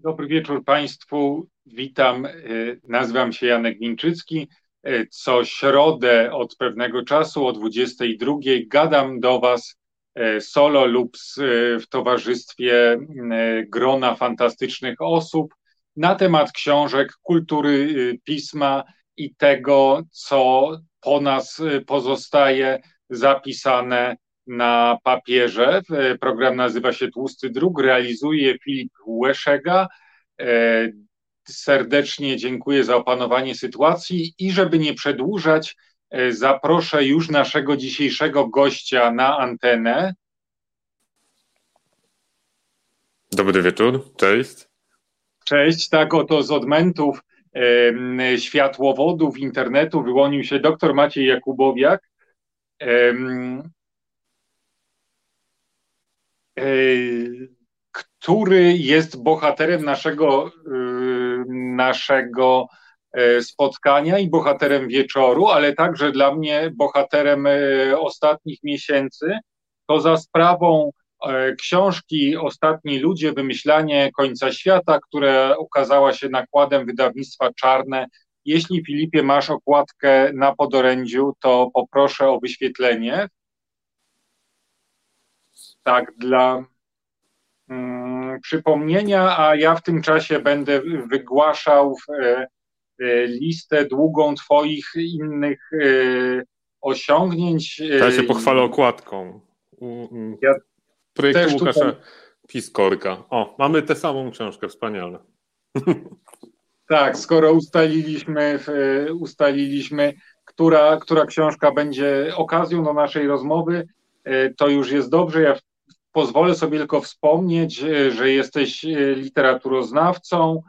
Dobry wieczór Państwu. Witam. E, nazywam się Janek Winczycki. E, co środę od pewnego czasu o 22 gadam do Was e, solo lub w towarzystwie grona fantastycznych osób na temat książek, kultury pisma i tego, co po nas pozostaje zapisane na papierze. Program nazywa się Tłusty Druk, realizuje Filip Łeszega. E, serdecznie dziękuję za opanowanie sytuacji i żeby nie przedłużać, e, zaproszę już naszego dzisiejszego gościa na antenę. Dobry wieczór, cześć. Cześć, tak oto z odmentów e, światłowodów internetu wyłonił się dr Maciej Jakubowiak. E, który jest bohaterem naszego, y, naszego e, spotkania i bohaterem wieczoru, ale także dla mnie bohaterem e, ostatnich miesięcy. To za sprawą e, książki Ostatni ludzie, wymyślanie końca świata, która ukazała się nakładem wydawnictwa Czarne. Jeśli Filipie masz okładkę na podorędziu, to poproszę o wyświetlenie. Tak, dla Mm, przypomnienia, a ja w tym czasie będę wygłaszał e, e, listę długą Twoich innych e, osiągnięć. Ja się pochwalę okładką. Ja Projektu Łukasza tutaj... Piskorka. O, mamy tę samą książkę, wspaniale. Tak, skoro ustaliliśmy, ustaliliśmy która, która książka będzie okazją do naszej rozmowy, to już jest dobrze. Ja Pozwolę sobie tylko wspomnieć, e, że jesteś e, literaturoznawcą,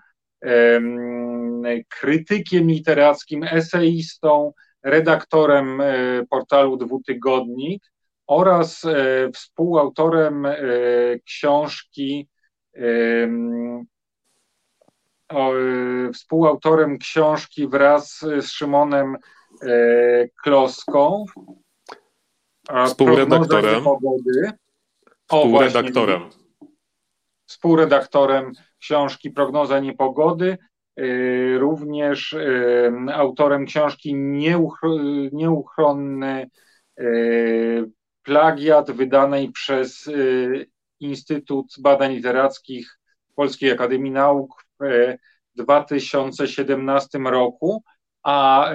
krytykiem literackim, eseistą, redaktorem e, portalu Dwutygodnik oraz współautorem książki współautorem książki wraz z Szymonem Kloską. Współredaktorem. Pogody. Współredaktorem. Współredaktorem książki Prognoza Niepogody, y, również y, autorem książki Nieuchronny y, plagiat wydanej przez Instytut Badań Literackich Polskiej Akademii Nauk w 2017 roku, a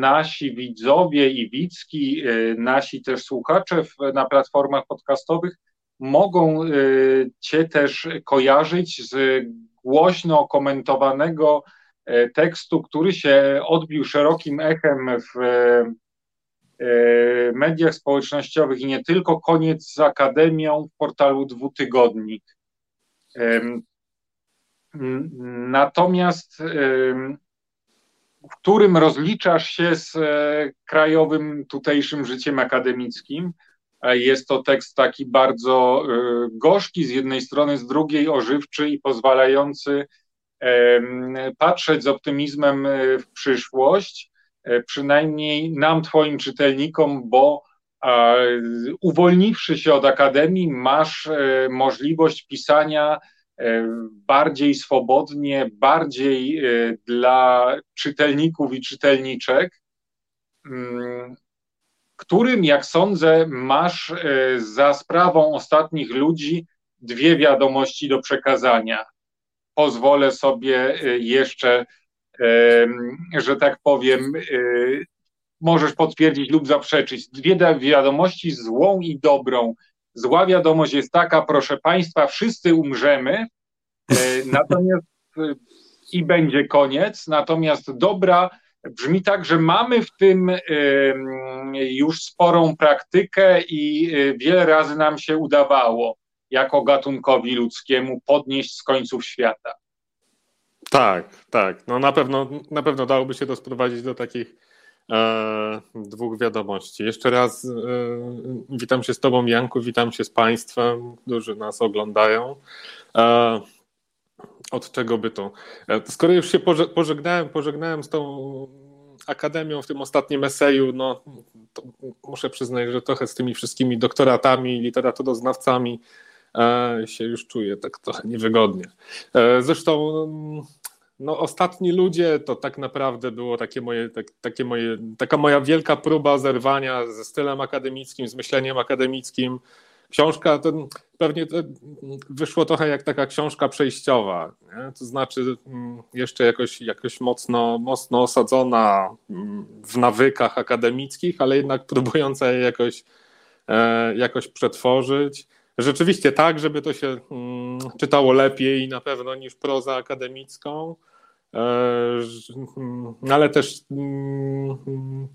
nasi widzowie i widzki, nasi też słuchacze na platformach podcastowych mogą Cię też kojarzyć z głośno komentowanego tekstu, który się odbił szerokim echem w mediach społecznościowych i nie tylko, koniec z Akademią w portalu Dwutygodnik. Natomiast w którym rozliczasz się z e, krajowym tutejszym życiem akademickim. Jest to tekst taki bardzo e, gorzki z jednej strony, z drugiej ożywczy i pozwalający patrzeć z optymizmem e, w przyszłość, przynajmniej nam, Twoim czytelnikom, bo uwolniwszy się od akademii, masz możliwość pisania E, bardziej swobodnie, bardziej e, dla czytelników i czytelniczek, mm, którym, jak sądzę, masz e, za sprawą ostatnich ludzi dwie wiadomości do przekazania. Pozwolę sobie jeszcze, że tak powiem, możesz potwierdzić lub zaprzeczyć. Dwie wiadomości, złą i dobrą. Zła wiadomość jest taka, proszę Państwa, wszyscy umrzemy, e, natomiast e, i będzie koniec. Natomiast dobra brzmi tak, że mamy w tym e, już sporą praktykę i wiele razy nam się udawało jako gatunkowi ludzkiemu podnieść z końców świata. Tak, tak. No na pewno, na pewno dałoby się to sprowadzić do takich dwóch wiadomości. Jeszcze raz e, witam się z Tobą, Janku, witam się z Państwem, którzy nas oglądają. E, od czego by to? Skoro już się pożegnałem, pożegnałem z tą akademią w tym ostatnim eseju, no muszę przyznać, że trochę z tymi wszystkimi doktoratami, literaturoznawcami się już czuję tak trochę niewygodnie. Zresztą no, ostatni ludzie to tak naprawdę było takie moje, tak, takie moje, taka moja wielka próba zerwania ze stylem akademickim, z myśleniem akademickim. Książka to pewnie to wyszło trochę jak taka książka przejściowa, nie? to znaczy mm, jeszcze jakoś, jakoś mocno, mocno osadzona mm, w nawykach akademickich, ale jednak próbująca je jakoś, e, jakoś przetworzyć rzeczywiście tak, żeby to się mm, czytało lepiej na pewno niż prozę akademicką, ale też mm,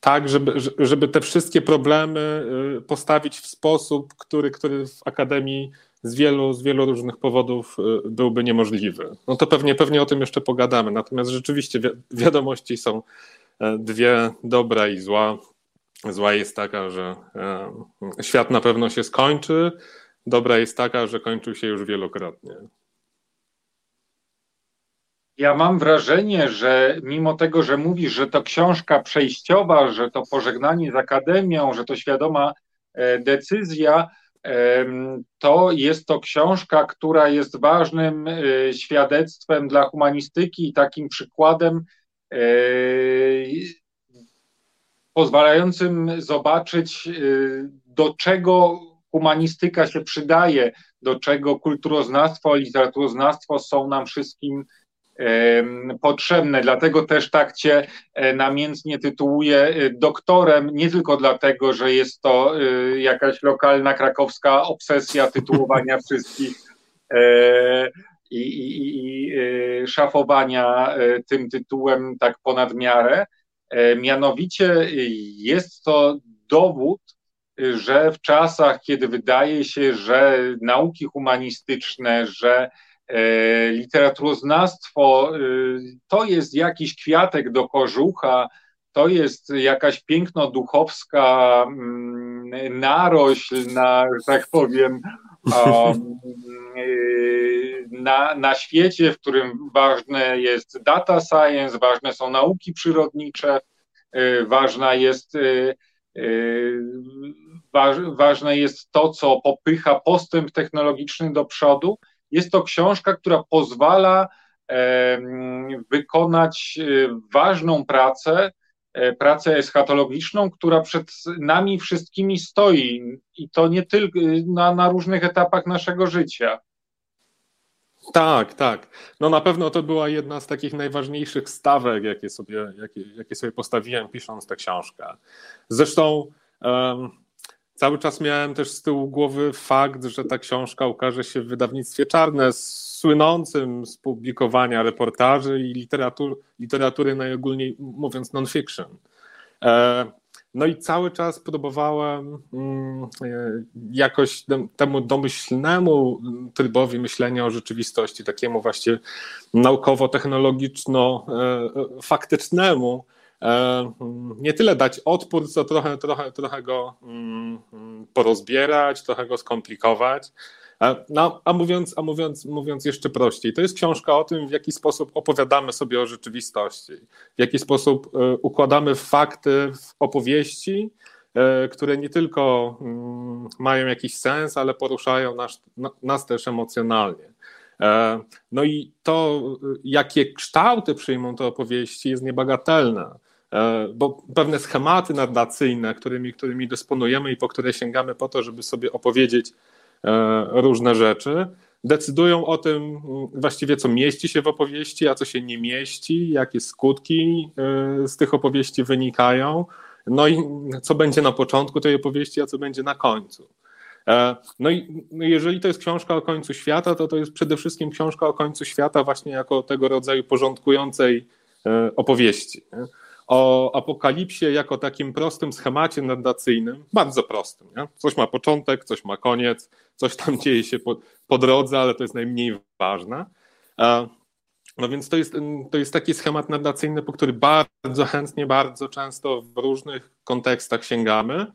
tak, żeby, żeby te wszystkie problemy y, postawić w sposób, który, który w Akademii z wielu, z wielu różnych powodów y, byłby niemożliwy. No to pewnie, pewnie o tym jeszcze pogadamy. Natomiast rzeczywiście wi wiadomości są e, dwie, dobra i zła. Zła jest taka, że e, świat na pewno się skończy. Dobra jest taka, że kończył się już wielokrotnie. Ja mam wrażenie, że mimo tego, że mówisz, że to książka przejściowa, że to pożegnanie z akademią, że to świadoma e, decyzja, to jest to książka, która jest ważnym e, świadectwem dla humanistyki i takim przykładem pozwalającym zobaczyć, do czego humanistyka się przydaje, do czego kulturoznawstwo, literaturoznawstwo są nam wszystkim potrzebne. Dlatego też tak Cię e, namiętnie tytułuję e, doktorem, nie tylko dlatego, że jest to e, jakaś lokalna krakowska obsesja tytułowania wszystkich i, i, i szafowania tym tytułem tak ponad miarę, mianowicie jest to dowód, że w czasach, kiedy wydaje się, że nauki humanistyczne, że literaturoznawstwo e, to jest jakiś kwiatek do kożucha, to jest jakaś piękno-duchowska mm, narośl na, że tak powiem, na, na świecie, w którym ważne jest data science, ważne są nauki przyrodnicze, y, ważna jest, ważne jest to, co popycha postęp technologiczny do przodu. Jest to książka, która pozwala wykonać ważną pracę, e, pracę eschatologiczną, która przed nami wszystkimi stoi i to nie tylko na, na różnych etapach naszego życia. Tak, tak. No na pewno to była jedna z takich najważniejszych stawek, jakie sobie, jakie, jakie sobie postawiłem pisząc tę książkę. Zresztą um, cały czas miałem też z tyłu głowy fakt, że ta książka ukaże się w wydawnictwie czarne, słynącym z publikowania reportaży i literatur, literatury najogólniej mówiąc non-fiction. E, no i cały czas próbowałem mm, e, jakoś temu domyślnemu trybowi myślenia o rzeczywistości, takiemu właśnie naukowo-technologiczno-faktycznemu, e, nie tyle dać odpór, co trochę, trochę, trochę go mm, porozbierać, trochę go skomplikować. No, a mówiąc, a mówiąc, mówiąc jeszcze prościej, to jest książka o tym, w jaki sposób opowiadamy sobie o rzeczywistości, w jaki sposób e, układamy fakty w opowieści, e, które nie tylko mm, mają jakiś sens, ale poruszają nas, nas też emocjonalnie. E, no i to, jakie kształty przyjmą te opowieści, jest niebagatelne bo pewne schematy narracyjne, którymi, którymi dysponujemy i po które sięgamy po to, żeby sobie opowiedzieć E, różne rzeczy, decydują o tym właściwie, co mieści się w opowieści, a co się nie mieści, jakie skutki e, z tych opowieści wynikają, no i co będzie na początku tej opowieści, a co będzie na końcu. E, no i no jeżeli to jest książka o końcu świata, to to jest przede wszystkim książka o końcu świata właśnie jako tego rodzaju porządkującej opowieści o apokalipsie jako takim prostym schemacie narracyjnym, bardzo prostym. Nie? Coś ma początek, coś ma koniec, coś tam dzieje się po, po drodze, ale to jest najmniej ważne. E, no więc to jest, to jest taki schemat narracyjny, po który bardzo chętnie, bardzo często w różnych kontekstach sięgamy.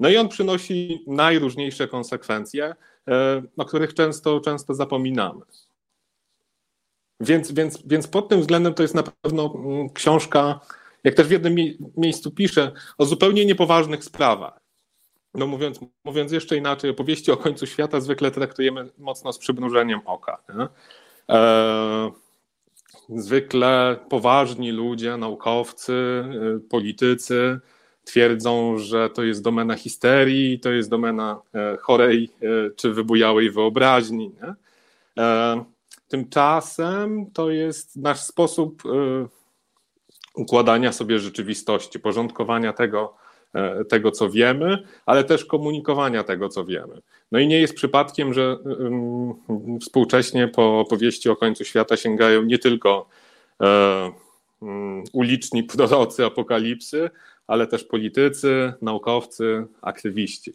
No i on przynosi najróżniejsze konsekwencje, e, o których często, często zapominamy. Więc, więc, więc pod tym względem to jest na pewno mm, książka, jak też w jednym miejscu piszę, o zupełnie niepoważnych sprawach. no mówiąc, mówiąc jeszcze inaczej, opowieści o końcu świata zwykle traktujemy mocno z przymrużeniem oka. E, zwykle poważni ludzie, naukowcy, y, politycy twierdzą, że to jest domena histerii, to jest domena e, chorej e, czy wybujałej wyobraźni. E, tymczasem to jest nasz sposób układania sobie rzeczywistości, porządkowania tego, tego, co wiemy, ale też komunikowania tego, co wiemy. No i nie jest przypadkiem, że współcześnie po opowieści o końcu świata sięgają nie tylko uliczni prorocy apokalipsy, ale też politycy, naukowcy, aktywiści.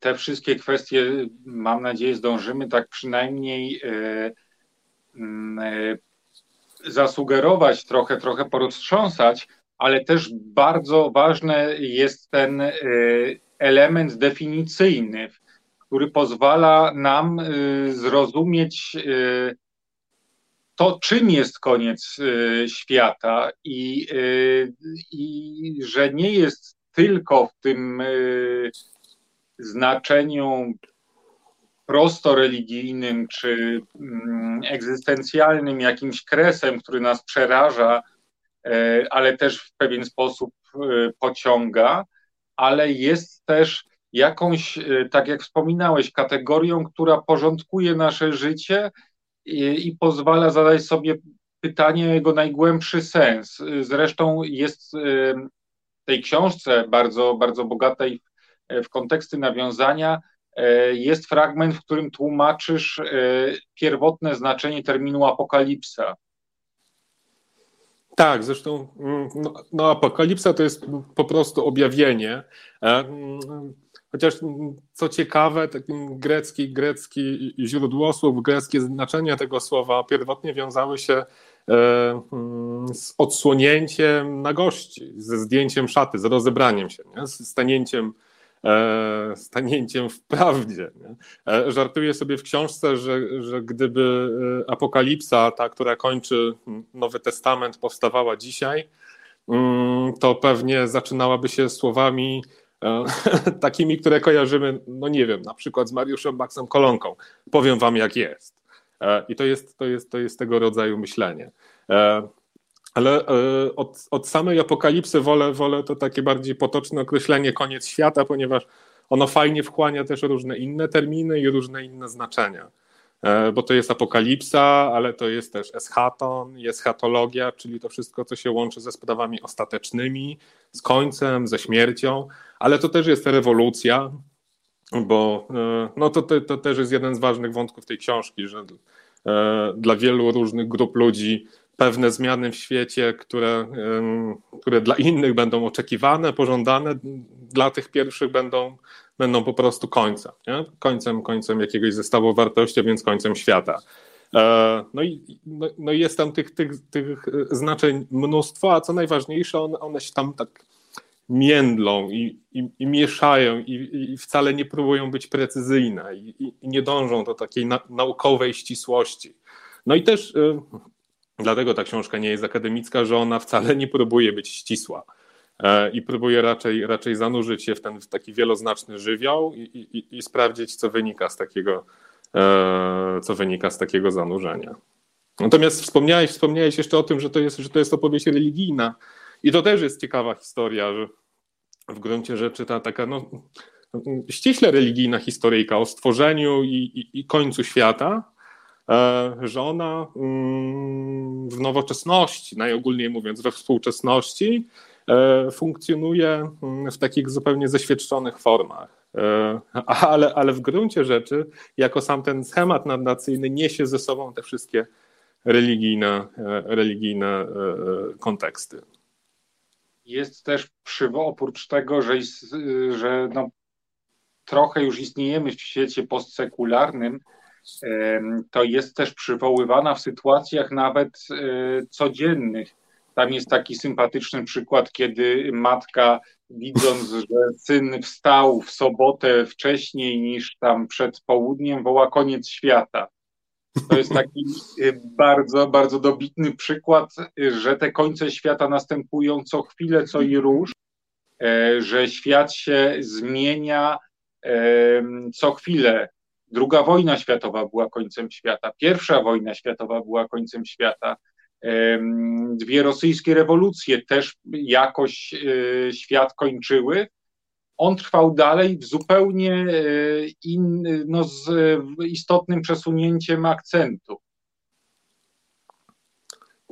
Te wszystkie kwestie, mam nadzieję, zdążymy tak przynajmniej e, mm, e, zasugerować, trochę, trochę poroztrząsać, ale też bardzo ważny jest ten e, element definicyjny, który pozwala nam zrozumieć to, czym jest koniec y, świata i, y, i że nie jest tylko w tym y, znaczeniu prosto religijnym czy mm, egzystencjalnym jakimś kresem, który nas przeraża, ale też w pewien sposób pociąga, ale jest też jakąś, tak jak wspominałeś, kategorią, która porządkuje nasze życie i, i pozwala zadać sobie pytanie o jego najgłębszy sens. Zresztą jest w tej książce bardzo, bardzo bogatej w konteksty nawiązania, e, jest fragment, w którym tłumaczysz e, pierwotne znaczenie terminu apokalipsa. Tak, zresztą mm, no, no, apokalipsa to jest po prostu objawienie. E, mm, Chociaż co ciekawe, grecki, grecki źródło słów, greckie znaczenia tego słowa pierwotnie wiązały się e, mm, z odsłonięciem nagości, ze zdjęciem szaty, z rozebraniem się, nie? z stanięciem, e, stanięciem w prawdzie. Nie? E, żartuję sobie w książce, że, że gdyby apokalipsa, ta, która kończy Nowy Testament, powstawała dzisiaj, mm, to pewnie zaczynałaby się słowami E, takimi, które kojarzymy, no nie wiem, na przykład z Mariuszem Maxem Kolonką. Powiem wam, jak jest. E, I to jest, to jest, to jest tego rodzaju myślenie. E, ale od, od samej apokalipsy wolę, wolę to takie bardziej potoczne określenie koniec świata, ponieważ ono fajnie wchłania też różne inne terminy i różne inne znaczenia. Bo to jest apokalipsa, ale to jest też eschaton, jest schatologia, czyli to wszystko, co się łączy ze sprawami ostatecznymi, z końcem, ze śmiercią ale to też jest rewolucja, bo e, no to, to, to też jest jeden z ważnych wątków tej książki, że e, dla wielu różnych grup ludzi pewne zmiany w świecie, które, które dla innych będą oczekiwane, pożądane, dla tych pierwszych będą, będą po prostu końcem. Nie? Końcem, końcem jakiegoś zestawu wartości, więc końcem świata. E, no i no, no jest tam tych, tych, tych znaczeń mnóstwo, a co najważniejsze, one, one się tam tak międlą i, i, i mieszają i, i, wcale nie próbują być precyzyjne i, nie dążą do takiej na, naukowej ścisłości. No i też dlatego ta książka nie jest akademicka, że ona wcale nie próbuje być ścisła y, i próbuje raczej, raczej zanurzyć się w ten w taki wieloznaczny żywioł i, i sprawdzić, co wynika z takiego, y, co wynika z takiego zanurzenia. Natomiast wspomniałeś, wspomniałeś jeszcze o tym, że to jest, że to jest opowieść religijna. I to też jest ciekawa historia, że w gruncie rzeczy ta taka no, ściśle religijna historyjka o stworzeniu i, i, i końcu świata, e, że ona mm, w nowoczesności, najogólniej mówiąc we współczesności, e, funkcjonuje mm, w takich zupełnie zeświadczonych formach. E, ale, ale w gruncie rzeczy, jako sam ten schemat narracyjny, niesie ze sobą te wszystkie religijne, religijne konteksty jest też przywo, oprócz tego, że, że no, trochę już istniejemy w świecie postsekularnym, to jest też przywoływana w sytuacjach nawet e, codziennych. Tam jest taki sympatyczny przykład, kiedy matka, widząc, że syn wstał w sobotę wcześniej niż tam przed południem, woła koniec świata. To jest taki y, bardzo, bardzo dobitny przykład, że te końce świata następują co chwilę, co i róż. że świat się zmienia co chwilę. Druga wojna światowa była końcem świata, pierwsza wojna światowa była końcem świata. Dwie rosyjskie rewolucje też jakoś świat kończyły on trwał dalej w zupełnie e, in, no, z istotnym przesunięciem akcentu.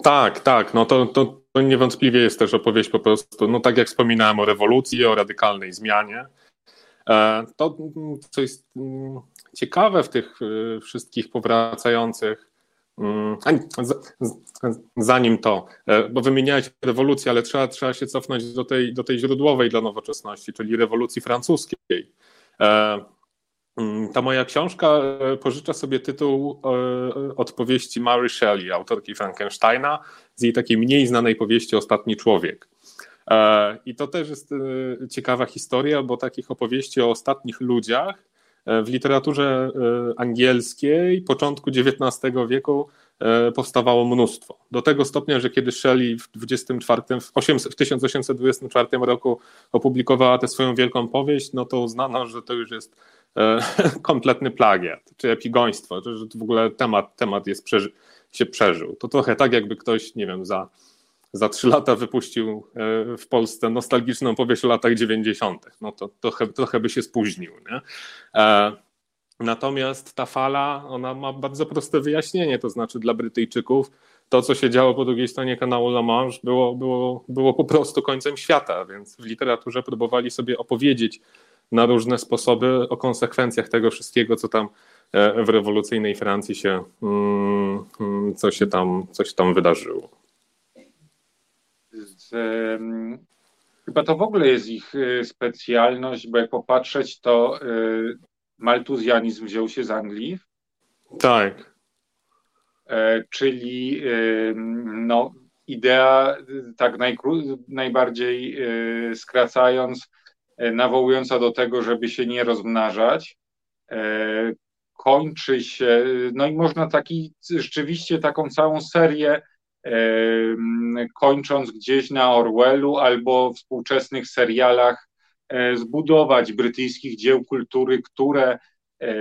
Tak, tak. No to, to, to niewątpliwie jest też opowieść po prostu, no tak jak wspominałem o rewolucji, o radykalnej zmianie. E, to, co jest mm, ciekawe w tych e, wszystkich powracających Mm, zanim to, e, bo wymieniałeś rewolucję, ale trzeba, trzeba się cofnąć do tej, do tej źródłowej dla nowoczesności, czyli rewolucji francuskiej. Mm, ta moja książka pożycza sobie tytuł od powieści Mary Shelley, autorki Frankensteina, z jej takiej mniej znanej powieści Ostatni Człowiek. I to też jest ciekawa historia, bo takich opowieści o ostatnich ludziach w literaturze e, angielskiej początku XIX wieku e, powstawało mnóstwo. Do tego stopnia, że kiedy Shelley w, 24, w 1824 roku opublikowała tę swoją wielką powieść, no to uznano, że to już jest e, kompletny plagiat, czy epigoństwo, że w ogóle temat, temat jest, się przeżył. To trochę tak, jakby ktoś, nie wiem, za za trzy lata wypuścił e, w Polsce nostalgiczną powieść o latach 90. No to trochę, trochę by się spóźnił. Nie? E, natomiast ta fala, ona ma bardzo proste wyjaśnienie, to znaczy dla Brytyjczyków to, co się działo po drugiej stronie kanału La Manche, było, było, było po prostu końcem świata, więc w literaturze próbowali sobie opowiedzieć na różne sposoby o konsekwencjach tego wszystkiego, co tam e, w rewolucyjnej Francji się, mm, mm, co się tam, coś tam wydarzyło chyba to w ogóle jest ich y, specjalność, bo jak popatrzeć, to y, maltuzjanizm wziął się z Anglii. Tak. E, czyli no, idea, tak najbardziej y, skracając, e, nawołująca do tego, żeby się nie rozmnażać, e, kończy się, no i można taki, rzeczywiście taką całą serię kończąc gdzieś na Orwellu albo współczesnych serialach, e, zbudować brytyjskich dzieł kultury, które e,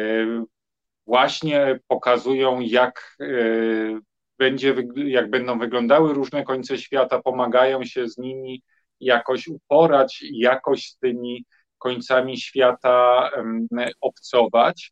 właśnie pokazują, jak, e, będzie, jak będą wyglądały różne końce świata, pomagają się z nimi jakoś uporać, jakoś z tymi końcami świata obcować.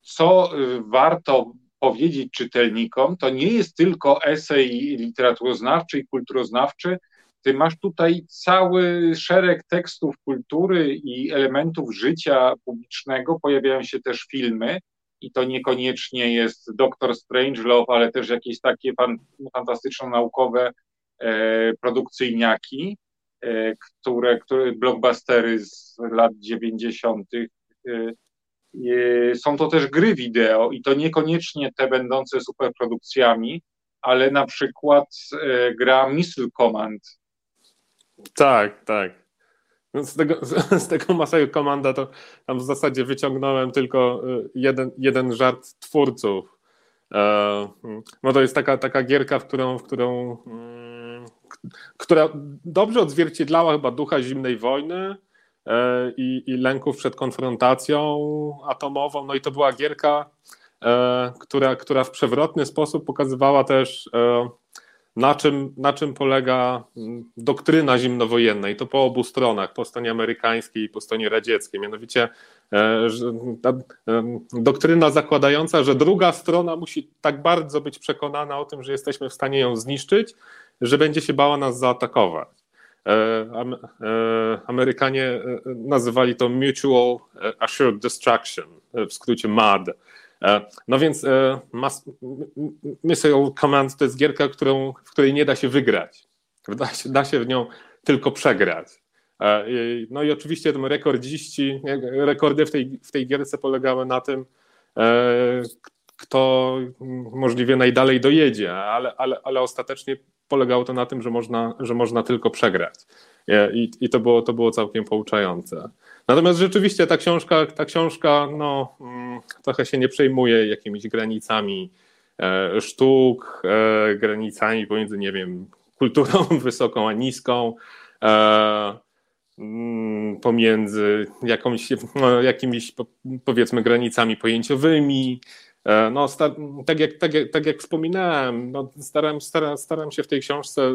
Co warto powiedzieć czytelnikom, to nie jest tylko esej literaturoznawczy i kulturoznawczy, ty masz tutaj cały szereg tekstów kultury i elementów życia publicznego, pojawiają się też filmy i to niekoniecznie jest Doktor Strangelove, ale też jakieś takie fan, fantastyczno-naukowe e, produkcyjniaki, e, które, które blockbustery z lat 90. E, są to też gry wideo i to niekoniecznie te będące superprodukcjami, ale na przykład e, gra Missile Command. Tak, tak. No, z tego, z tego Masaju Komanda to tam w zasadzie wyciągnąłem tylko e, jeden, jeden żart twórców. No to jest taka, taka gierka, w którą, w którą mm, która dobrze odzwierciedlała chyba ducha zimnej wojny, i, i lęków przed konfrontacją atomową. No i to była gierka, e, która, która w przewrotny sposób pokazywała też, e, na czym, na czym polega doktryna zimnowojenna i to po obu stronach, po stronie amerykańskiej i po stronie radzieckiej. Mianowicie doktryna zakładająca, że druga strona musi tak bardzo być przekonana o tym, że jesteśmy w stanie ją zniszczyć, że będzie się bała nas zaatakować. E, e, Amerykanie e, nazywali to Mutual Assured Destruction, w skrócie MAD. No więc Missile Command to jest gierka, którą, w której nie da się wygrać. Da się, da się w nią tylko przegrać. No i oczywiście rekordziści, rekordy w tej, w tej gierce polegały na tym, kto możliwie najdalej dojedzie, ale, ale, ale ostatecznie polegało to na tym, że można, że można tylko przegrać. I, i to, było, to było całkiem pouczające. Natomiast rzeczywiście ta książka, ta książka no, mm, trochę się nie przejmuje jakimiś granicami e, sztuk, e, granicami pomiędzy, nie wiem, kulturą wysoką a niską. mm, pomiędzy jakąś, no, jakimiś powiedzmy granicami pojęciowymi. No, tak, jak, tak, jak, tak jak wspominałem, no, staram, staram, staram się w tej książce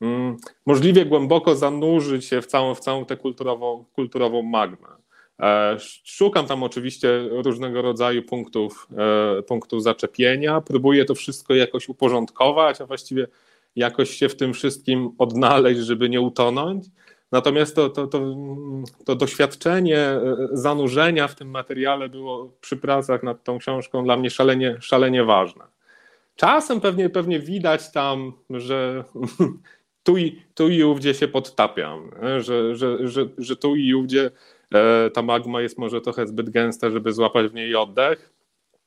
mm, możliwie głęboko zanurzyć się w całą, w całą tę kulturową, kulturową magmę. E, szukam tam oczywiście różnego rodzaju punktów, e, punktów zaczepienia, próbuję to wszystko jakoś uporządkować, a właściwie jakoś się w tym wszystkim odnaleźć, żeby nie utonąć. Natomiast to, to, to, to doświadczenie e, zanurzenia w tym materiale było przy pracach nad tą książką dla mnie szalenie, szalenie ważne. Czasem pewnie, pewnie widać tam, że tu i, tu i ówdzie się podtapiam, że, że, że, że tu i ówdzie E, ta magma jest może trochę zbyt gęsta, żeby złapać w niej oddech,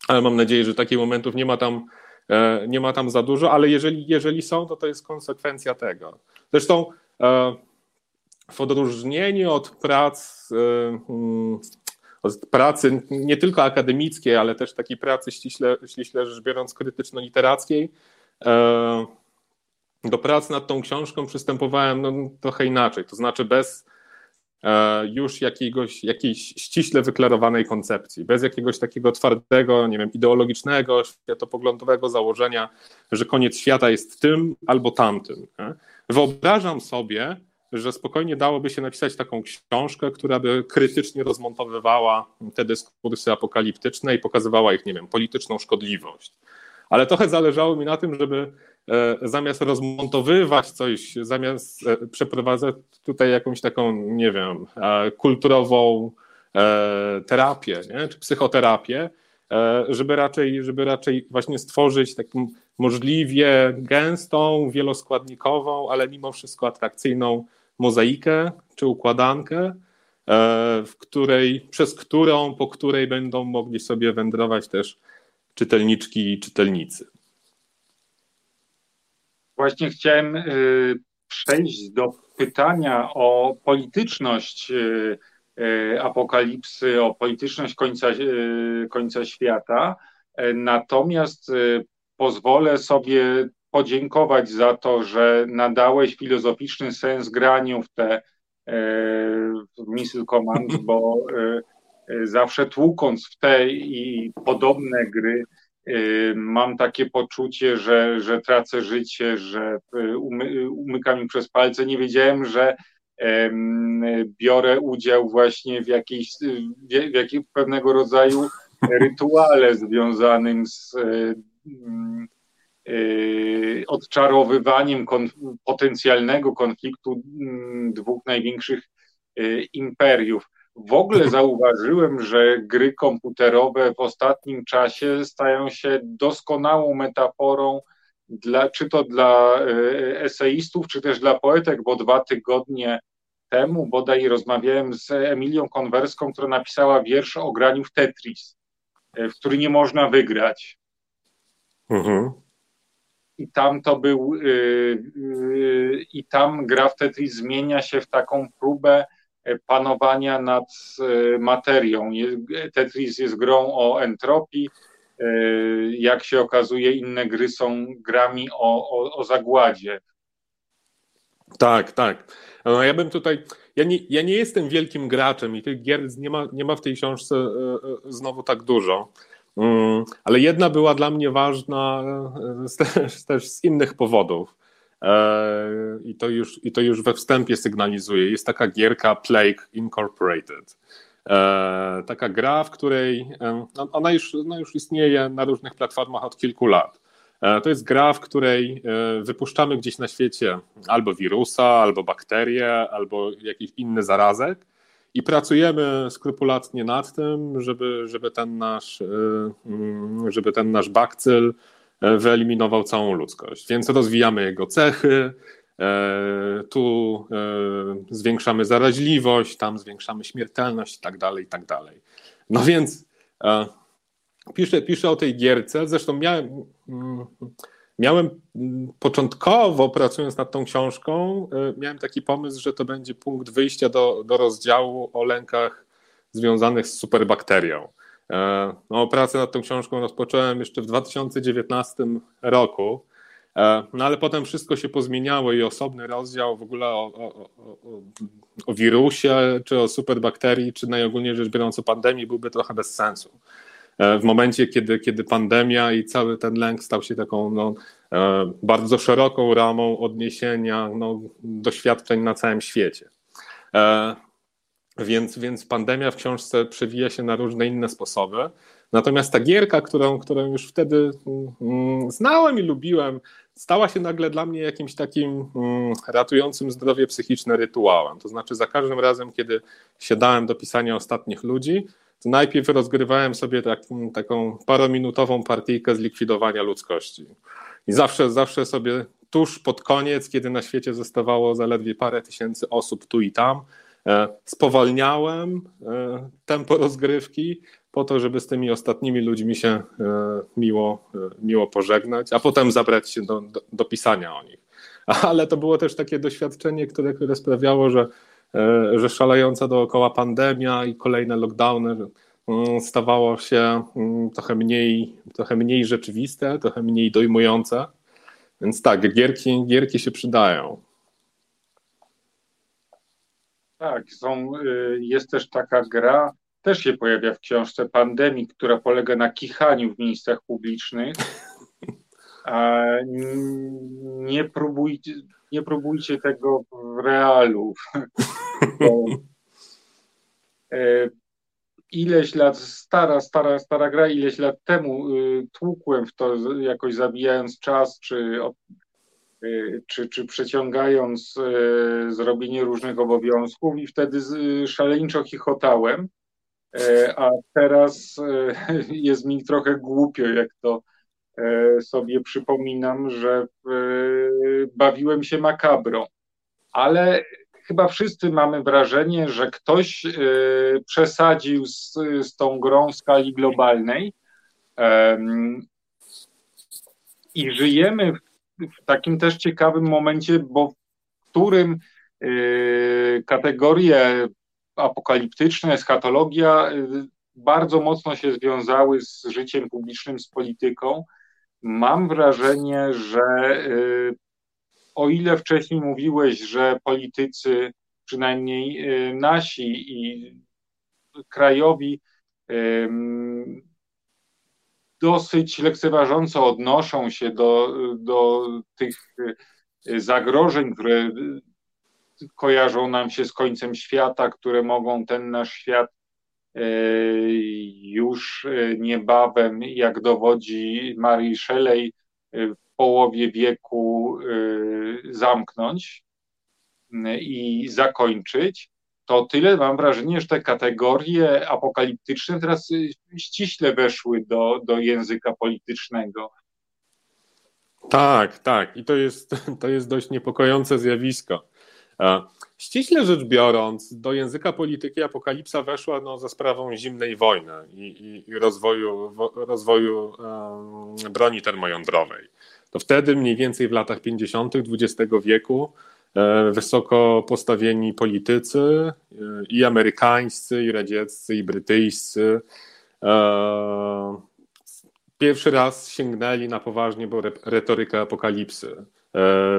ale mam nadzieję, że takich momentów nie ma tam, e, nie ma tam za dużo, ale jeżeli, jeżeli są, to to jest konsekwencja tego. Zresztą e, w odróżnieniu od prac, mm, od pracy nie tylko akademickiej, ale też takiej pracy ściśle, ściśle rzecz biorąc krytyczno-literackiej, do pracy nad tą książką przystępowałem no, trochę inaczej, to znaczy bez E, już jakiegoś, jakiejś ściśle wyklarowanej koncepcji, bez jakiegoś takiego twardego, nie wiem, ideologicznego, światopoglądowego założenia, że koniec świata jest tym albo tamtym. Wyobrażam sobie, że spokojnie dałoby się napisać taką książkę, która by krytycznie rozmontowywała te dyskursy apokaliptyczne i pokazywała ich, nie wiem, polityczną szkodliwość. Ale trochę zależało mi na tym, żeby E, zamiast rozmontowywać coś, zamiast e, przeprowadzać tutaj jakąś taką, nie wiem, e, kulturową terapię, nie? czy psychoterapię, żeby raczej, żeby raczej właśnie stworzyć taką możliwie gęstą, wieloskładnikową, ale mimo wszystko atrakcyjną mozaikę czy układankę, w której, przez którą, po której będą mogli sobie wędrować też czytelniczki i czytelnicy. Właśnie chciałem y, przejść do pytania o polityczność y, apokalipsy, o polityczność końca, końca świata. Natomiast pozwolę sobie podziękować za to, że nadałeś filozoficzny sens graniu w te w Missile Command, bo zawsze tłukąc w te i podobne gry, mam takie poczucie, że, że tracę życie, że umy, umyka mi przez palce. Nie wiedziałem, że biorę udział właśnie w jakiejś, w jakiej, pewnego rodzaju rytuale związanym z odczarowywaniem konf potencjalnego konfliktu mm, dwóch największych imperiów. W ogóle zauważyłem, że gry komputerowe w ostatnim czasie stają się doskonałą metaforą dla, czy to dla e, eseistów, czy też dla poetek, bo dwa tygodnie temu bodaj rozmawiałem z Emilią Konwerską, która napisała wiersz o graniu w Tetris, w który nie można wygrać. Mhm. I tam to był, yy, i tam gra w Tetris zmienia się w taką próbę panowania nad e, materią. Tetris jest grą o entropii. E, jak się okazuje, inne gry są grami o, o, o zagładzie. Tak, tak. No ja bym tutaj. Ja nie, ja nie jestem wielkim graczem i tych gier nie ma, nie ma w tej książce e, znowu tak dużo. Mm, ale jedna była dla mnie ważna też, też z innych powodów. E, I to, już, I to już we wstępie sygnalizuje. Jest taka gierka Plague Incorporated. E, taka gra, w której e, no, ona już, ona już istnieje na różnych platformach od kilku lat. To jest gra, w której wypuszczamy gdzieś na świecie albo wirusa, albo bakterię, albo jakiś inny zarazek i pracujemy skrupulatnie nad tym, żeby, żeby ten nasz, mm, żeby ten nasz bakcyl E, wyeliminował całą ludzkość. Więc rozwijamy jego cechy, e, tu e, zwiększamy zaraźliwość, tam zwiększamy śmiertelność i tak dalej, i tak dalej. No więc piszę, piszę o tej gierce, zresztą miałem, mm, miałem początkowo pracując nad tą książką, miałem taki pomysł, że to będzie punkt wyjścia do, do rozdziału o lękach związanych z superbakterią. E, no, pracę nad tą książką rozpocząłem jeszcze w 2019 roku. No ale potem wszystko się pozmieniało i osobny rozdział w ogóle o, o, o, o wirusie, czy o superbakterii, czy najogólniej rzecz biorąc o pandemii byłby trochę bez sensu. W momencie, kiedy, kiedy pandemia i cały ten lęk stał się taką no, bardzo szeroką ramą odniesienia no, doświadczeń na całym świecie. Więc, więc pandemia w książce przewija się na różne inne sposoby. Natomiast ta gierka, którą, którą już wtedy mm, znałem i lubiłem, stała się nagle dla mnie jakimś takim mm, ratującym zdrowie psychiczne rytuałem. To znaczy, za każdym razem, kiedy siadałem do pisania ostatnich ludzi, to najpierw rozgrywałem sobie tak, taką parominutową partyjkę zlikwidowania ludzkości. I zawsze, zawsze sobie tuż pod koniec, kiedy na świecie zostawało zaledwie parę tysięcy osób tu i tam, E, spowalniałem e, tempo rozgrywki po to, żeby z tymi ostatnimi ludźmi się e, miło, miło pożegnać, a potem zabrać się do, do, do pisania o nich. Ale to było też takie doświadczenie, które, które sprawiało, że, że szalejąca dookoła pandemia i kolejne lockdowny mm, stawało się mm, trochę mniej, trochę mniej rzeczywiste, trochę mniej dojmujące. Więc tak, gierki, gierki się przydają. Tak, są, y, jest też taka gra, też się pojawia w książce Pandemii, która polega na kichaniu w miejscach publicznych. A nie, próbujcie, nie próbujcie tego w realu. E, ileś lat, stara, stara, stara gra, ileś lat temu y, tłukłem w to, jakoś zabijając czas, czy Y, czy, czy przeciągając y, zrobienie różnych obowiązków i wtedy szaleńczo chichotałem, a teraz jest mi trochę głupio, jak to sobie przypominam, że bawiłem się makabrą. Ale chyba wszyscy mamy wrażenie, że ktoś przesadził z, z tą grą w skali globalnej i żyjemy w takim też ciekawym momencie, bo w którym kategorie apokaliptyczne, eschatologia bardzo mocno się związały z życiem publicznym, z polityką. Mam wrażenie, że y, o ile wcześniej mówiłeś, że politycy, przynajmniej nasi i krajowi, dosyć lekceważąco odnoszą się do, do tych e, zagrożeń, które kojarzą nam się z końcem świata, które mogą ten nasz świat już e, niebawem, jak dowodzi Marie Shelley, w połowie wieku zamknąć i zakończyć to tyle mam wrażenie, że te kategorie apokaliptyczne teraz ściśle weszły do, do języka politycznego. Tak, tak. I to jest, to jest dość niepokojące zjawisko. Ściśle rzecz biorąc, do języka polityki apokalipsa weszła no, za sprawą zimnej wojny i, i, i rozwoju, rozwoju um, broni termojądrowej. To wtedy, mniej więcej w latach 50. XX wieku, E, wysoko postawieni politycy e, i amerykańscy, i radzieccy, i brytyjscy e, pierwszy raz sięgnęli na poważnie bo retorykę apokalipsy.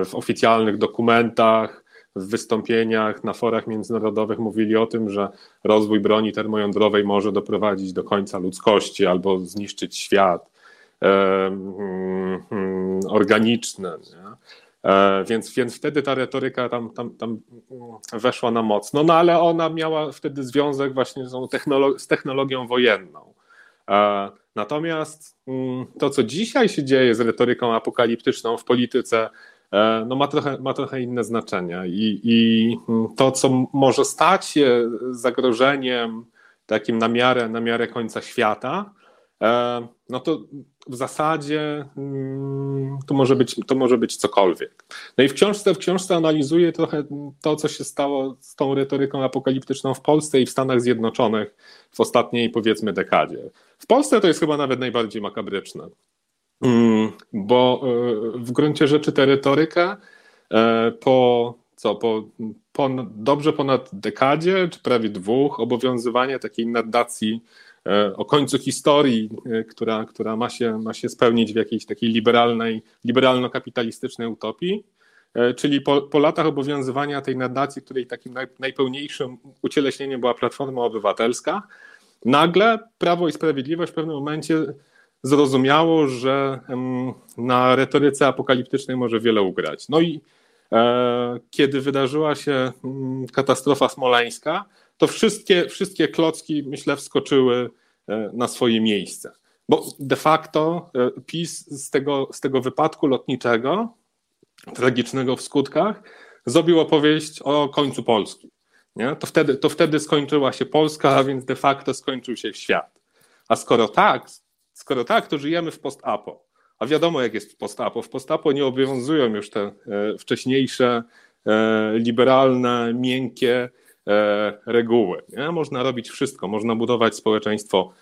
W oficjalnych dokumentach, w wystąpieniach na forach międzynarodowych mówili o tym, że rozwój broni termojądrowej może doprowadzić do końca ludzkości albo zniszczyć świat mm, organiczny. E, więc, więc wtedy ta retoryka tam, tam, tam weszła na mocno, no ale ona miała wtedy związek właśnie z, technolo z technologią wojenną. E, natomiast mm, to, co dzisiaj się dzieje z retoryką apokaliptyczną w polityce, no ma, trochę, ma trochę inne znaczenie. I, I to, co może stać się zagrożeniem takim na miarę, na miarę końca świata, no to w zasadzie mm, to może być, to może być cokolwiek. No i w książce, w książce analizuję trochę to, co się stało z tą retoryką apokaliptyczną w Polsce i w Stanach Zjednoczonych w ostatniej, powiedzmy, dekadzie. W Polsce to jest chyba nawet najbardziej makabryczne, bo e, w gruncie rzeczy tę retorykę e, po co, po, po dobrze ponad dekadzie, czy prawie dwóch, obowiązywania takiej narracji o końcu historii, która, która ma, się, ma się spełnić w jakiejś takiej liberalnej, liberalno-kapitalistycznej utopii. Czyli po, po latach obowiązywania tej narracji, której takim naj, najpełniejszym ucieleśnieniem była Platforma Obywatelska, nagle Prawo i Sprawiedliwość w pewnym momencie zrozumiało, że na retoryce apokaliptycznej może wiele ugrać. No i e, kiedy wydarzyła się mm, katastrofa smoleńska, to wszystkie, wszystkie klocki, myślę, wskoczyły e, na swoje miejsce. Bo de facto e, PiS z tego, z tego wypadku lotniczego, tragicznego w skutkach, zrobił opowieść o końcu Polski. Nie? To, wtedy, to wtedy skończyła się Polska, a więc de facto skończył się świat. A skoro tak, skoro tak, to żyjemy w post-apo. A wiadomo, jak jest w post-apo. W post-apo nie obowiązują już te e, wcześniejsze, e, liberalne, miękkie e, reguły. Nie? Można robić wszystko. Można budować społeczeństwo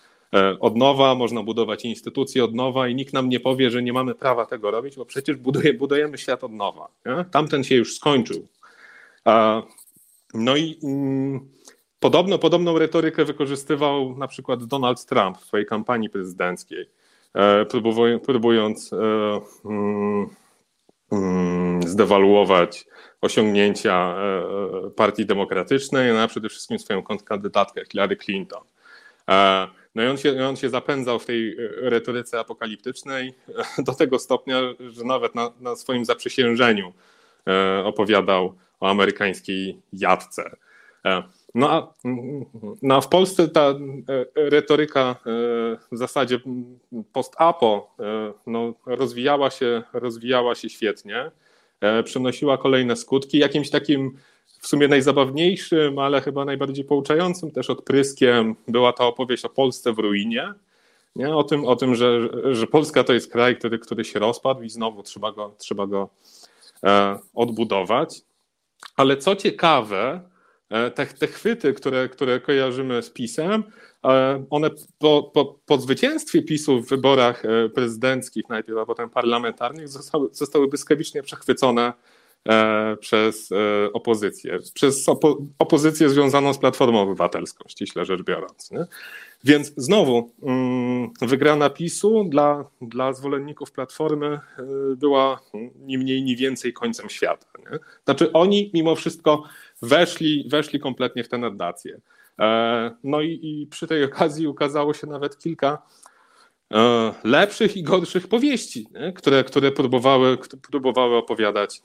od nowa, można budować instytucje od nowa i nikt nam nie powie, że nie mamy prawa tego robić, bo przecież buduje, budujemy świat od nowa. Nie? Tamten się już skończył. No i mm, podobno, podobną retorykę wykorzystywał na przykład Donald Trump w swojej kampanii prezydenckiej, e, próbując e, mm, mm, zdewaluować osiągnięcia e, Partii Demokratycznej, no a przede wszystkim swoją kandydatkę Hillary Clinton. No i on się, on się zapędzał w tej retoryce apokaliptycznej do tego stopnia, że nawet na, na swoim zaprzysiężeniu opowiadał o amerykańskiej jadce. E, no a, no a w Polsce ta e, retoryka e, w zasadzie post-apo no, rozwijała, się, rozwijała się świetnie, przynosiła kolejne skutki. Jakimś takim w sumie najzabawniejszym, ale chyba najbardziej pouczającym też odpryskiem była ta opowieść o Polsce w ruinie. Nie? O tym, o tym że, że Polska to jest kraj, który, który się rozpadł i znowu trzeba go, trzeba go odbudować. Ale co ciekawe, e, te, te chwyty, które, które kojarzymy z PiSem, e, one po, po, po zwycięstwie PiSu w wyborach e, prezydenckich najpierw, a potem parlamentarnych zostały, zostały błyskawicznie przechwycone przez opozycję, przez opo opozycję związaną z Platformą Obywatelską, ściśle rzecz biorąc. Nie? Więc znowu mm, wygrana PiSu dla, dla zwolenników Platformy była ni mniej, ni więcej końcem świata. Nie? Znaczy oni mimo wszystko weszli, weszli kompletnie w tę narrację. E, no i, i przy tej okazji ukazało się nawet kilka e, lepszych i gorszych powieści, które, które próbowały, próbowały opowiadać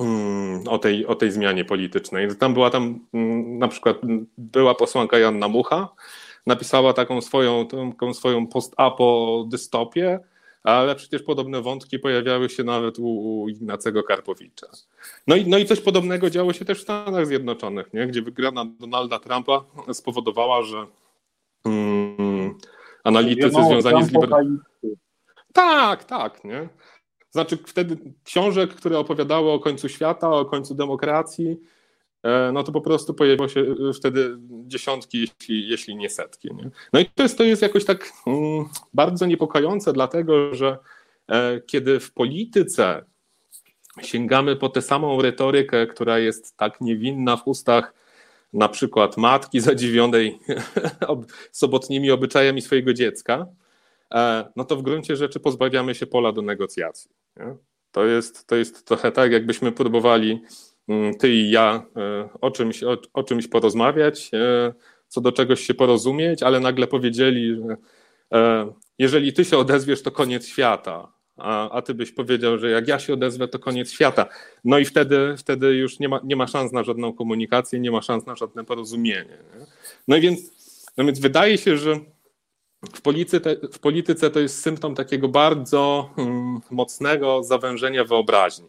mm, o tej, o tej zmianie politycznej. Tam była tam mm, na przykład była posłanka Janna Mucha, napisała taką swoją, taką swoją post-apo dystopię, ale przecież podobne wątki pojawiały się nawet u, u Ignacego Karpowicza. No i, no i coś podobnego działo się też w Stanach Zjednoczonych, nie? gdzie wygrana Donalda Trumpa spowodowała, że mm, analitycy związani z liberalizmem. Tak, tak, nie? Znaczy wtedy książek, które opowiadały o końcu świata, o końcu demokracji, no to po prostu pojawiło się e, wtedy dziesiątki, jeśli, jeśli nie setki. Nie? No i to jest, to jest jakoś tak mm, bardzo niepokojące, dlatego że e, kiedy w polityce sięgamy po tę samą retorykę, która jest tak niewinna w ustach na przykład matki zadziwionej sobotnimi obyczajami swojego dziecka, no to w gruncie rzeczy pozbawiamy się pola do negocjacji. Nie? To, jest, to jest trochę tak, jakbyśmy próbowali ty i ja e, o czymś, o, o czymś porozmawiać, e, co do czegoś się porozumieć, ale nagle powiedzieli, że e, jeżeli ty się odezwiesz, to koniec świata, a, a ty byś powiedział, że jak ja się odezwę, to koniec świata. No i wtedy, wtedy już nie ma, nie ma szans na żadną komunikację, nie ma szans na żadne porozumienie. Nie? No i więc, no więc wydaje się, że w polityce, w polityce to jest symptom takiego bardzo hmm, mocnego zawężenia wyobraźni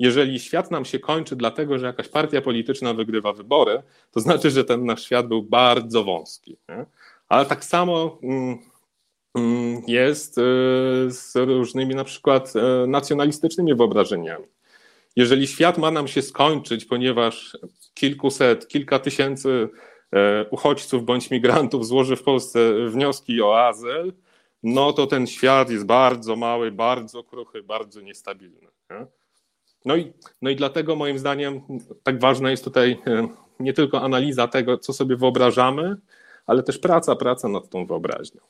jeżeli świat nam się kończy dlatego, że jakaś partia polityczna wygrywa wybory, to znaczy, że ten nasz świat był bardzo wąski. Nie? Ale tak samo mm, mm, jest y, z różnymi na przykład y, nacjonalistycznymi wyobrażeniami. Jeżeli świat ma nam się skończyć, ponieważ kilkuset, kilka tysięcy y, uchodźców bądź migrantów złoży w Polsce wnioski o azyl, no to ten świat jest bardzo mały, bardzo kruchy, bardzo niestabilny. Nie? No i, no i dlatego moim zdaniem tak ważna jest tutaj e, nie tylko analiza tego, co sobie wyobrażamy, ale też praca, praca nad tą wyobraźnią.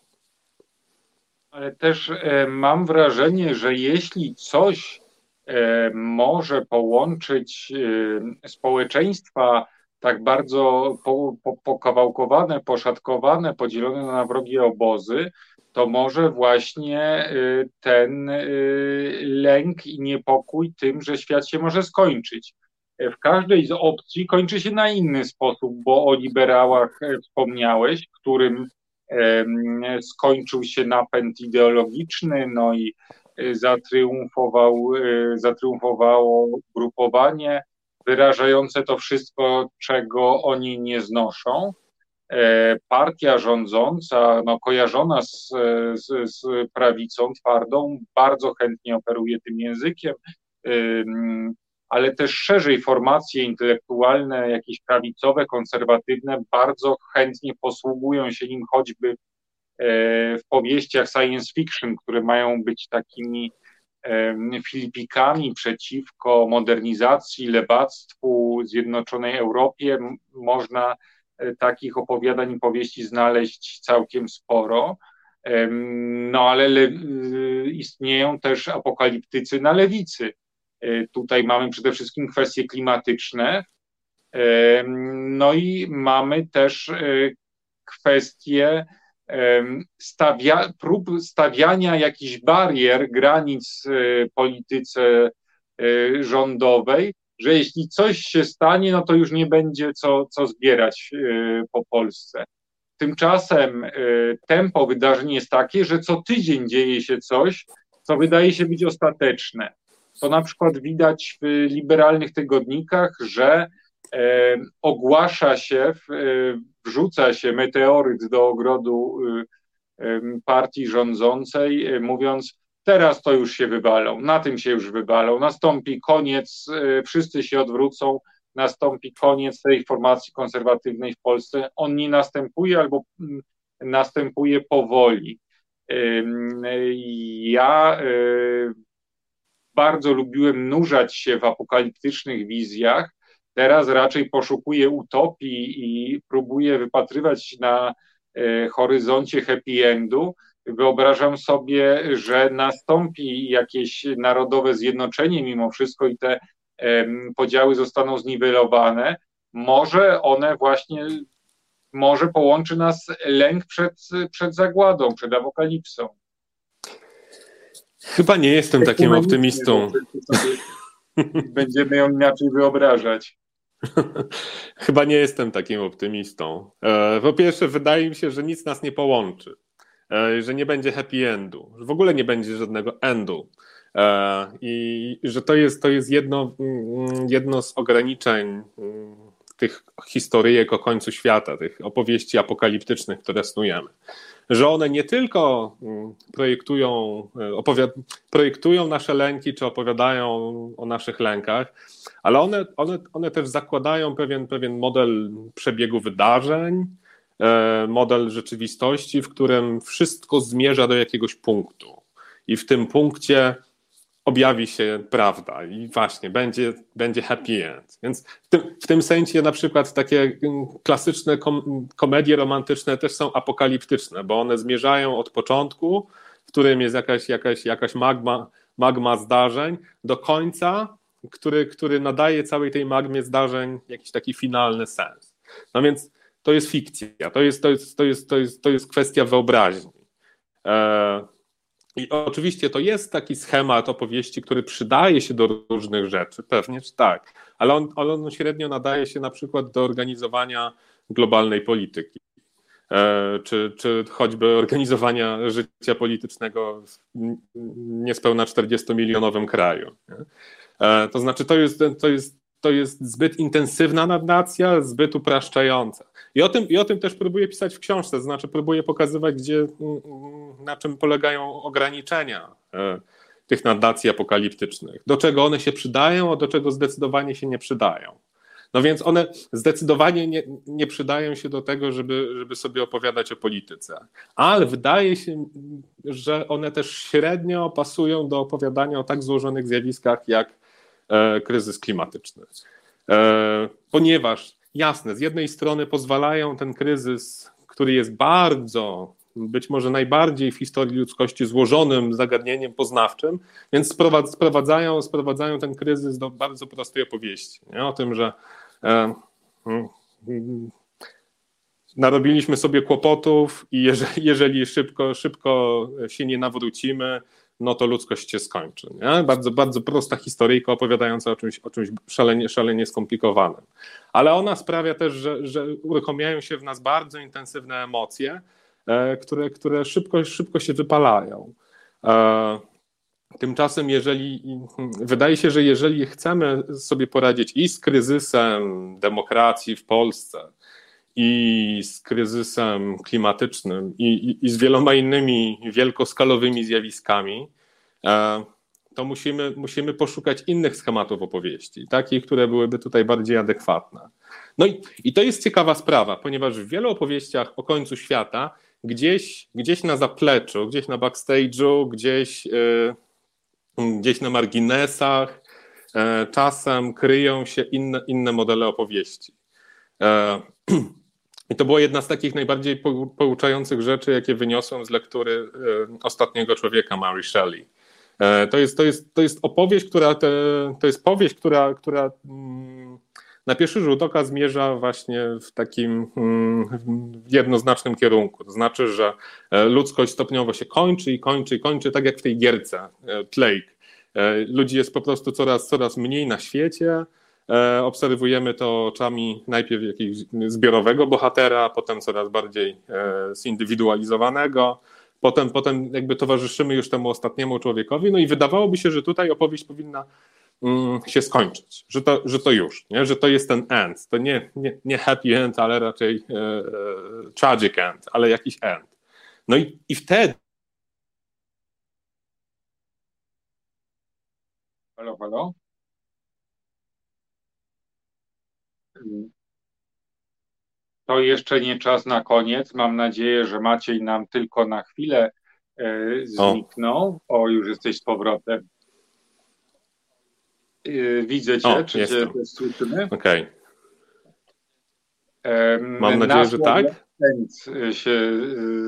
Ale też e, mam wrażenie, że jeśli coś e, może połączyć społeczeństwa tak bardzo po, po, pokawałkowane, poszatkowane, podzielone na wrogie obozy, to może właśnie ten lęk i niepokój tym, że świat się może skończyć. W każdej z opcji kończy się na inny sposób, bo o liberałach wspomniałeś, którym skończył się napęd ideologiczny, no i e, zatriumfował, e, zatriumfowało grupowanie wyrażające to wszystko, czego oni nie znoszą. E, partia rządząca, no, kojarzona z, z, z prawicą twardą, bardzo chętnie operuje tym językiem ale też szerzej formacje intelektualne, jakieś prawicowe, konserwatywne, bardzo chętnie posługują się nim choćby e, w powieściach science fiction, które mają być takimi filipikami przeciwko modernizacji, lewactwu, zjednoczonej Europie. Można e, takich opowiadań i powieści znaleźć całkiem sporo. No ale le, istnieją też apokaliptycy na lewicy, E, tutaj mamy przede wszystkim kwestie klimatyczne, no i mamy też e, kwestie stawia, prób stawiania jakichś barier, granic polityce rządowej, że jeśli coś się stanie, no to już nie będzie co, co zbierać po Polsce. Tymczasem tempo wydarzeń jest takie, że co tydzień dzieje się coś, co wydaje się być ostateczne to na przykład widać w liberalnych tygodnikach, że e, ogłasza się, e, wrzuca się meteoryt do ogrodu e, partii rządzącej, e, mówiąc, teraz to już się wywalą, na tym się już wywalą, nastąpi koniec, e, wszyscy się odwrócą, nastąpi koniec tej formacji konserwatywnej w Polsce. On nie następuje albo następuje powoli. Ja e, bardzo lubiłem nurzać się w apokaliptycznych wizjach. Teraz raczej poszukuję utopii i próbuję wypatrywać na e, horyzoncie happy endu. Wyobrażam sobie, że nastąpi jakieś narodowe zjednoczenie mimo wszystko i te podziały zostaną zniwelowane. Może one właśnie, może połączy nas lęk przed, przed zagładą, przed apokalipsą. Chyba nie jestem takim optymistą. Będziemy ją inaczej wyobrażać. Chyba nie jestem takim optymistą. E, po pierwsze, wydaje mi się, że nic nas nie połączy, e, że nie będzie happy endu, że w ogóle nie będzie żadnego endu. E, I że to jest, to jest jedno, mm, jedno z ograniczeń mm, tych historyjek o końcu świata, tych opowieści apokaliptycznych, które snujemy że one nie tylko mm, projektują, e, projektują nasze lęki, czy opowiadają o naszych lękach, ale one, one, one też zakładają pewien, pewien model przebiegu wydarzeń, e, model rzeczywistości, w którym wszystko zmierza do jakiegoś punktu. I w tym punkcie objawi się prawda i właśnie będzie, będzie happy end. Więc w tym, w tym sensie na przykład takie mm, klasyczne kom, komedie romantyczne też są apokaliptyczne, bo one zmierzają od początku, w którym jest jakaś, jakaś, jakaś magma, magma zdarzeń, do końca, który, który nadaje całej tej magmie zdarzeń jakiś taki finalny sens. No więc to jest fikcja, to jest, to jest, to jest, to jest, to jest kwestia wyobraźni. E, i oczywiście to jest taki schemat opowieści, który przydaje się do różnych rzeczy, pewnie tak, ale on, on średnio nadaje się na przykład do organizowania globalnej polityki, e, czy, czy choćby organizowania życia politycznego w niespełna 40-milionowym kraju. E, to znaczy, to jest, to jest to jest zbyt intensywna narracja, zbyt upraszczająca. I o tym, i o tym też próbuję pisać w książce, to znaczy próbuję pokazywać, gdzie, mm, mm, na czym polegają ograniczenia e, tych narracji apokaliptycznych, do czego one się przydają, a do czego zdecydowanie się nie przydają. No więc one zdecydowanie nie, nie przydają się do tego, żeby, żeby sobie opowiadać o polityce. Ale wydaje się, że one też średnio pasują do opowiadania o tak złożonych zjawiskach jak E, kryzys klimatyczny. E, ponieważ jasne, z jednej strony pozwalają ten kryzys, który jest bardzo, być może najbardziej w historii ludzkości złożonym zagadnieniem poznawczym, więc sprowadzają, sprowadzają ten kryzys do bardzo prostej opowieści nie? o tym, że e, mm, narobiliśmy sobie kłopotów i jeżeli, jeżeli szybko, szybko się nie nawrócimy, no to ludzkość się skończy. Nie? Bardzo, bardzo prosta historyjka opowiadająca o czymś, o czymś szalenie, szalenie skomplikowanym. Ale ona sprawia też, że, że uruchamiają się w nas bardzo intensywne emocje, e, które, które szybko, szybko się wypalają. E, tymczasem, jeżeli wydaje się, że jeżeli chcemy sobie poradzić i z kryzysem demokracji w Polsce, i z kryzysem klimatycznym, i, i, i z wieloma innymi wielkoskalowymi zjawiskami, e, to musimy, musimy poszukać innych schematów opowieści, takich, które byłyby tutaj bardziej adekwatne. No i, i to jest ciekawa sprawa, ponieważ w wielu opowieściach o końcu świata gdzieś, gdzieś na zapleczu, gdzieś na backstage'u, gdzieś, yy, gdzieś na marginesach yy, czasem kryją się inne, inne modele opowieści. Yy, I to była jedna z takich najbardziej pouczających rzeczy, jakie wyniosłem z lektury e, Ostatniego Człowieka Mary Shelley. E, to jest, to jest, to jest opowieść, która, te, to jest powieść, która, która mm, na pierwszy rzut oka zmierza właśnie w takim mm, jednoznacznym kierunku. To znaczy, że e, ludzkość stopniowo się kończy i kończy i kończy, tak jak w tej gierce Plague. Ludzi jest po prostu coraz, coraz mniej na świecie, obserwujemy to oczami najpierw jakiegoś zbiorowego bohatera, potem coraz bardziej e, zindywidualizowanego, potem, potem jakby towarzyszymy już temu ostatniemu człowiekowi, no i wydawałoby się, że tutaj opowieść powinna mm, się skończyć, że to, że to już, nie? że to jest ten end, to nie, nie, nie happy end, ale raczej e, e, tragic end, ale jakiś end. No i, i wtedy Halo, halo? To jeszcze nie czas na koniec. Mam nadzieję, że Maciej nam tylko na chwilę e, zniknął. O, o już jesteś z powrotem. E, widzę cię, o, czy jestem. cię słyszymy? Okej. Okay. Mam nadzieję, że tak. się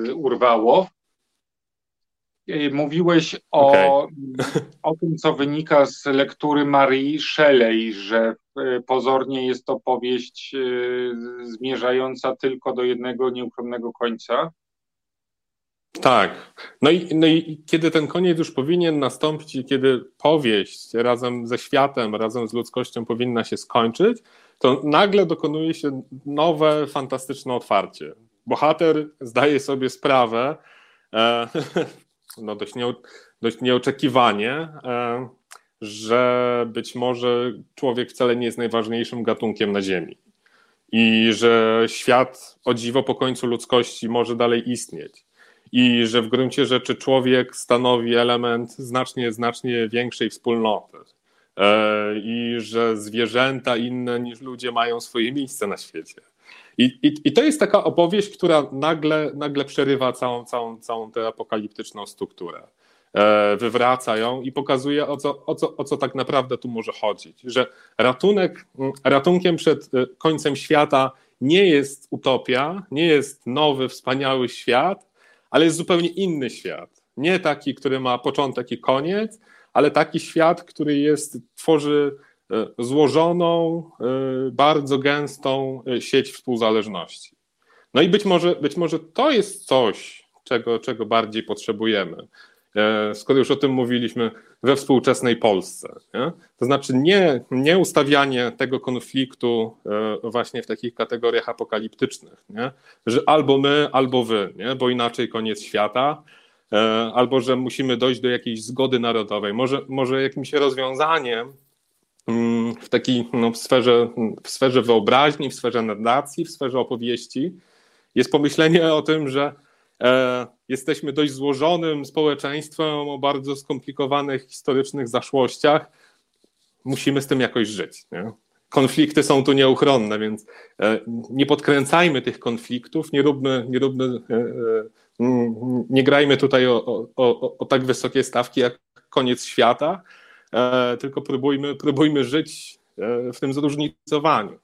e, urwało. Mówiłeś o, okay. o tym, co wynika z lektury Marii Shelley, że pozornie jest to powieść e, zmierzająca tylko do jednego nieuchronnego końca. Tak. No i, no i kiedy ten koniec już powinien nastąpić kiedy powieść razem ze światem, razem z ludzkością powinna się skończyć, to nagle dokonuje się nowe, fantastyczne otwarcie. Bohater zdaje sobie sprawę, e, no dość, nie, dość nieoczekiwanie, e, że być może człowiek wcale nie jest najważniejszym gatunkiem na Ziemi i że świat o dziwo po końcu ludzkości może dalej istnieć i że w gruncie rzeczy człowiek stanowi element znacznie, znacznie większej wspólnoty e, i że zwierzęta inne niż ludzie mają swoje miejsce na świecie. I, i, I to jest taka opowieść, która nagle, nagle przerywa całą, całą, całą tę apokaliptyczną strukturę. E, wywraca ją i pokazuje, o co, o, co, o co tak naprawdę tu może chodzić. Że ratunek, ratunkiem przed e, końcem świata nie jest utopia, nie jest nowy, wspaniały świat, ale jest zupełnie inny świat. Nie taki, który ma początek i koniec, ale taki świat, który jest, tworzy E, złożoną, bardzo gęstą sieć współzależności. No i być może, być może to jest coś, czego, czego bardziej potrzebujemy. Skoro już o tym mówiliśmy we współczesnej Polsce. Nie? To znaczy nie, nie ustawianie tego konfliktu właśnie w takich kategoriach apokaliptycznych, nie? że albo my, albo wy, nie? bo inaczej koniec świata, albo że musimy dojść do jakiejś zgody narodowej. Może, może jakimś rozwiązaniem Mm, w takiej no, w sferze, w sferze wyobraźni, w sferze narracji, w sferze opowieści, jest pomyślenie o tym, że e, jesteśmy dość złożonym społeczeństwem o bardzo skomplikowanych historycznych zaszłościach. Musimy z tym jakoś żyć. Nie? Konflikty są tu nieuchronne, więc e, nie podkręcajmy tych konfliktów, nie róbmy, nie, róbmy, e, e nie grajmy tutaj o, o, o, o tak wysokie stawki jak koniec świata, E, tylko próbujmy, próbujmy żyć e, w tym zróżnicowaniu.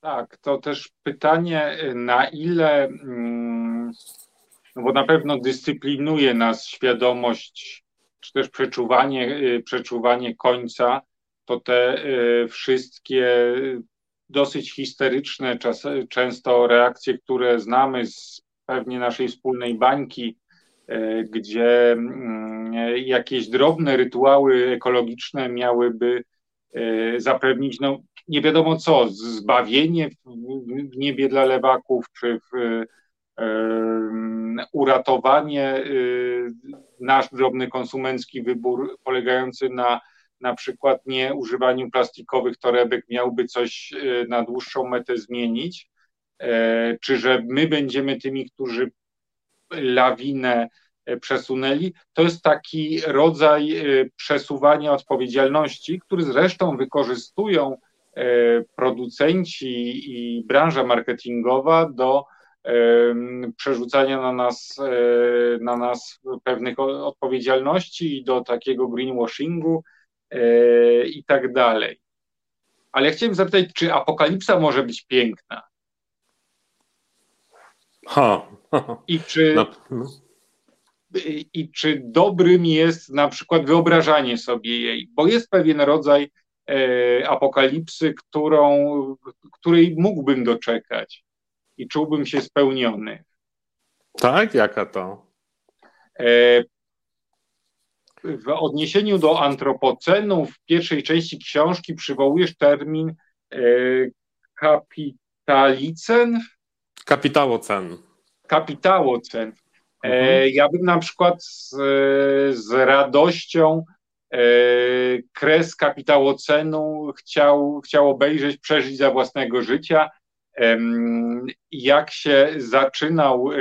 Tak, to też pytanie, na ile, no bo na pewno dyscyplinuje nas świadomość, czy też przeczuwanie, y, przeczuwanie końca, to te y, wszystkie dosyć histeryczne, czas, często reakcje, które znamy z pewnie naszej wspólnej bańki, y, gdzie mm, jakieś drobne rytuały ekologiczne miałyby zapewnić no, nie wiadomo co, zbawienie w niebie dla lewaków, czy w, uratowanie, y, nasz drobny konsumencki wybór polegający na na przykład nie używaniu plastikowych torebek miałby coś na dłuższą metę zmienić, e, czy że my będziemy tymi, którzy lawinę e, przesunęli, to jest taki rodzaj y, przesuwania odpowiedzialności, który zresztą wykorzystują E, producenci i branża marketingowa do przerzucania na nas, e, na nas pewnych odpowiedzialności i do takiego greenwashingu e, i tak dalej. Ale ja chciałem zapytać, czy apokalipsa może być piękna? Ha. I czy, no. I czy dobrym jest na przykład wyobrażanie sobie jej? Bo jest pewien rodzaj E, apokalipsy, którą, której mógłbym doczekać i czułbym się spełniony. Tak? Jaka to? E, w odniesieniu do antropocenu w pierwszej części książki przywołujesz termin e, kapitalicen? Kapitałocen. Kapitałocen. Mhm. Ja bym na przykład z, z radością E, kres kapitałocenu chciał, chciał obejrzeć, przeżyć za własnego życia. Jak się zaczynał e,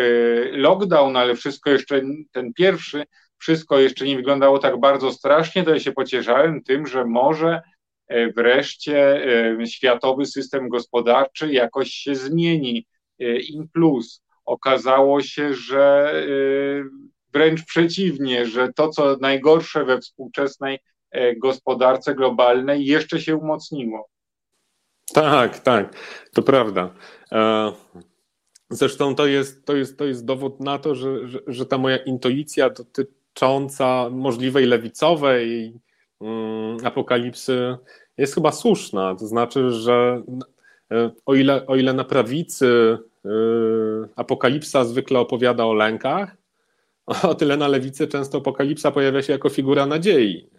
lockdown, ale wszystko jeszcze, ten pierwszy, wszystko jeszcze nie wyglądało tak bardzo strasznie, to ja się pocieszałem tym, że może e, wreszcie światowy system gospodarczy jakoś się zmieni. In plus okazało się, że wręcz przeciwnie, że to, co najgorsze we współczesnej e, gospodarce globalnej, jeszcze się umocniło. Tak, tak, to prawda. E, zresztą to jest, to jest, to jest dowód na to, że, że, że ta moja intuicja dotycząca możliwej lewicowej um, apokalipsy jest chyba słuszna. To znaczy, że e, o ile, o ile na prawicy apokalipsa zwykle opowiada o lękach, o tyle na lewicy często apokalipsa pojawia się jako figura nadziei.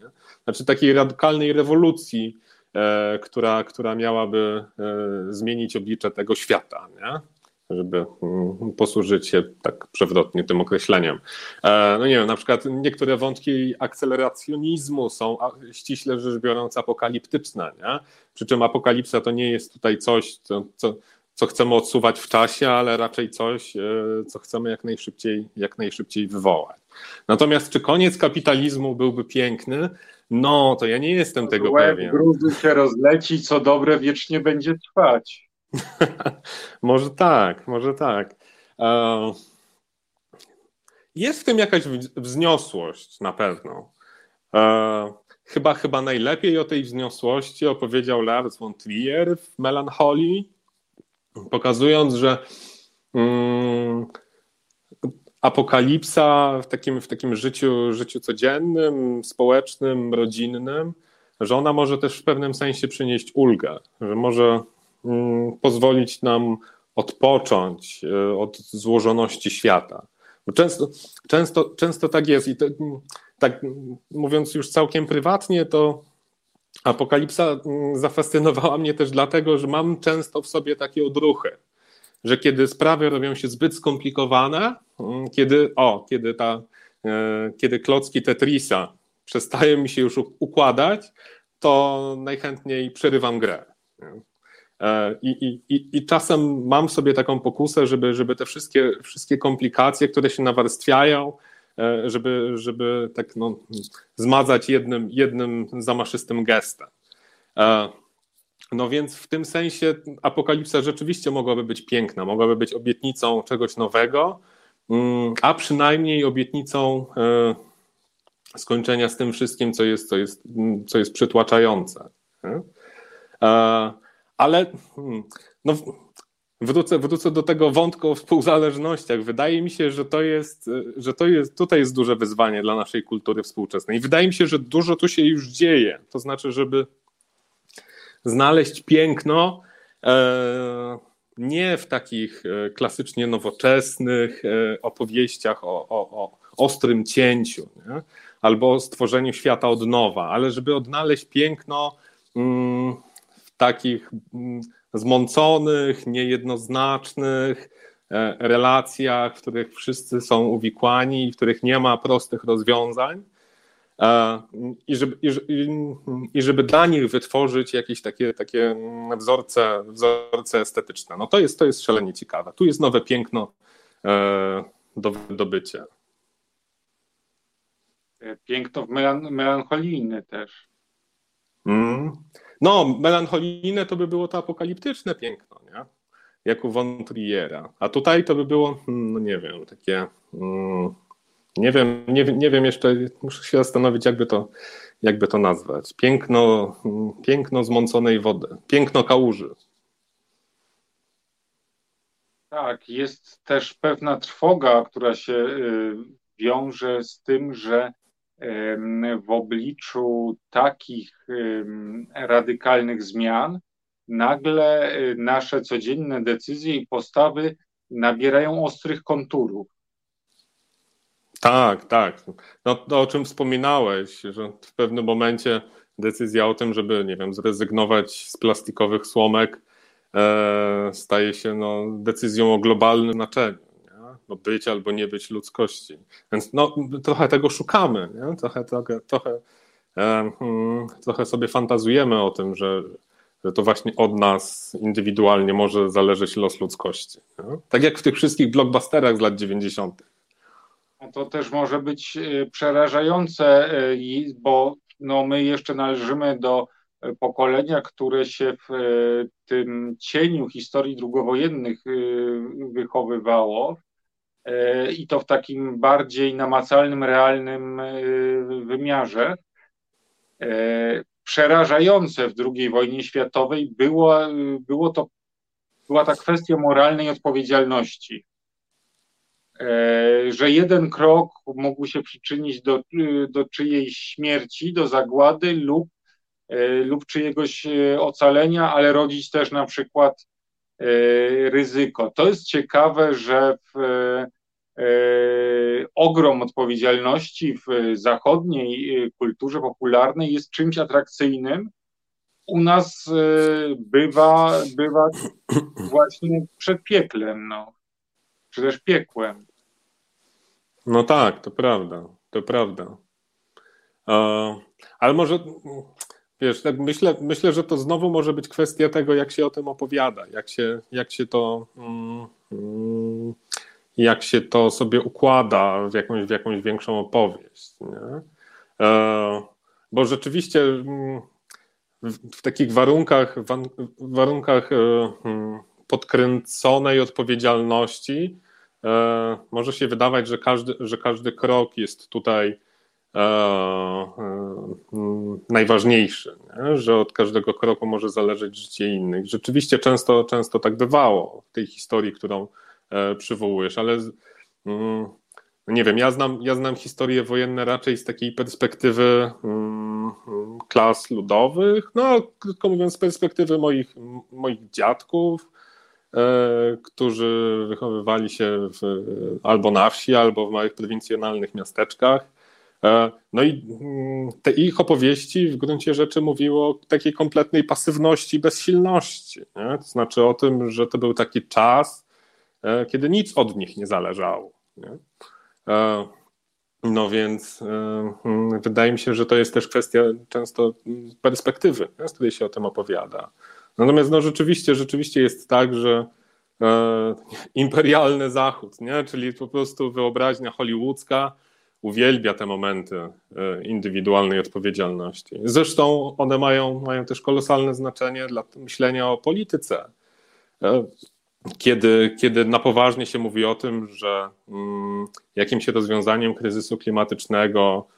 Znaczy takiej radykalnej rewolucji, e, która, która miałaby e, zmienić oblicze tego świata, nie? żeby mm, posłużyć się tak przewrotnie tym określeniem. E, no nie wiem, na przykład niektóre wątki akceleracjonizmu są ściśle rzecz biorąc apokaliptyczne, nie? przy czym apokalipsa to nie jest tutaj coś, co, co co chcemy odsuwać w czasie, ale raczej coś, e, co chcemy jak najszybciej, jak najszybciej wywołać. Natomiast czy koniec kapitalizmu byłby piękny? No, to ja nie jestem tego Łeb pewien. Gruzy się rozleci, co dobre wiecznie będzie trwać. może tak, może tak. E, jest w tym jakaś wzniosłość na pewno. E, chyba, chyba najlepiej o tej wzniosłości opowiedział Lars von Trier w Melancholii, pokazując, że mm, apokalipsa w takim, w takim życiu, życiu codziennym, społecznym, rodzinnym, że ona może też w pewnym sensie przynieść ulgę, że może mm, pozwolić nam odpocząć e, od złożoności świata. Bo często, często, często tak jest i tak mówiąc już całkiem prywatnie, to Apokalipsa mm, zafascynowała mnie też dlatego, że mam często w sobie takie odruchy, że kiedy sprawy robią się zbyt skomplikowane, mm, kiedy, o, kiedy, ta, e, kiedy klocki Tetrisa przestają mi się już układać, to najchętniej przerywam grę. E, I, i, I czasem mam w sobie taką pokusę, żeby, żeby te wszystkie, wszystkie komplikacje, które się nawarstwiają, żeby, żeby tak no, zmazać jednym, jednym zamaszystym gestem. E, no więc w tym sensie apokalipsa rzeczywiście mogłaby być piękna, mogłaby być obietnicą czegoś nowego, mm, a przynajmniej obietnicą e, skończenia z tym wszystkim, co jest, co jest, co jest przytłaczające. Ale hmm, no, wrócę, wrócę do tego wątku o współzależnościach. Wydaje mi się, że to jest, że to jest, tutaj jest duże wyzwanie dla naszej kultury współczesnej. Wydaje mi się, że dużo tu się już dzieje. To znaczy, żeby znaleźć piękno e, nie w takich e, klasycznie nowoczesnych e, opowieściach o, o, o ostrym cięciu nie? albo stworzeniu świata od nowa, ale żeby odnaleźć piękno mm, w takich mm, zmąconych, niejednoznacznych e, relacjach, w których wszyscy są uwikłani i w których nie ma prostych rozwiązań. E, I żeby, i, i żeby dla nich wytworzyć jakieś takie, takie wzorce, wzorce estetyczne. No to jest, to jest szalenie ciekawe. Tu jest nowe piękno e, do wydobycia. Piękno melancholijne też. Mm. No, melancholijne to by było to apokaliptyczne piękno, nie? Jak u von. A tutaj to by było, hmm, no nie wiem, takie. Mm, nie wiem, nie, nie wiem jeszcze, muszę się zastanowić, jakby to, jakby to nazwać. Piękno, mm, piękno zmąconej wody, piękno kałuży. Tak, jest też pewna trwoga, która się y, wiąże z tym, że w obliczu takich radykalnych zmian nagle y, nasze codzienne decyzje i postawy nabierają ostrych konturów. Tak, tak. No to o czym wspominałeś, że w pewnym momencie decyzja o tym, żeby, nie wiem, zrezygnować z plastikowych słomek, e, staje się no, decyzją o globalnym znaczeniu no, być albo nie być ludzkości. Więc no, trochę tego szukamy, nie? Trochę, trochę, trochę, e, hmm, trochę sobie fantazujemy o tym, że, że to właśnie od nas indywidualnie może zależeć los ludzkości. Nie? Tak jak w tych wszystkich blockbusterach z lat 90. To też może być e, przerażające, e, bo no, my jeszcze należymy do pokolenia, które się w tym cieniu historii drugowojennych wychowywało E, i to w takim bardziej namacalnym, realnym e, wymiarze. E, przerażające w II wojnie światowej było, było to, była ta kwestia moralnej odpowiedzialności. Że jeden krok mógł się przyczynić do, do czyjejś śmierci, do zagłady lub, lub czyjegoś ocalenia, ale rodzić też na przykład ryzyko. To jest ciekawe, że w, E, ogrom odpowiedzialności w zachodniej e, kulturze popularnej jest czymś atrakcyjnym. U nas e, bywa, bywa właśnie przed pieklem, no, czy też piekłem. No tak, to prawda, to prawda. Ale może, wiesz, tak myślę, myślę, że to znowu może być kwestia tego, jak się o tym opowiada, jak się, jak się to. Mm, mm, jak się to sobie układa w jakąś, w jakąś większą opowieść. Nie? E, bo rzeczywiście mm, w, takich warunkach, warunkach e, hmm, podkręconej odpowiedzialności e, może się wydawać, że każdy, że każdy krok jest tutaj mm, najważniejszy, nie? że od każdego kroku może zależeć życie innych. Rzeczywiście często, często tak bywało w tej historii, którą przywołujesz, ale mm, nie wiem, ja znam, ja znam historie wojenne raczej z takiej perspektywy mm, klas ludowych, no krótko mówiąc z perspektywy moich, moich dziadków, e, którzy wychowywali się w, albo na wsi, albo w małych prowincjonalnych miasteczkach. E, no i mm, te ich opowieści w gruncie rzeczy mówiło o takiej kompletnej pasywności, bezsilności. Nie? To znaczy o tym, że to był taki czas, E, kiedy nic od nich nie zależało. Nie? E, no więc e, hmm, wydaje mi się, że to jest też kwestia często perspektywy, z której się o tym opowiada. Natomiast no, rzeczywiście, rzeczywiście jest tak, że imperialny Zachód, nie? czyli po prostu wyobraźnia hollywoodzka uwielbia te momenty indywidualnej odpowiedzialności. Zresztą one mają, mają też kolosalne znaczenie dla myślenia o polityce kiedy, kiedy na poważnie się mówi o tym, że mm, jakimś rozwiązaniem kryzysu klimatycznego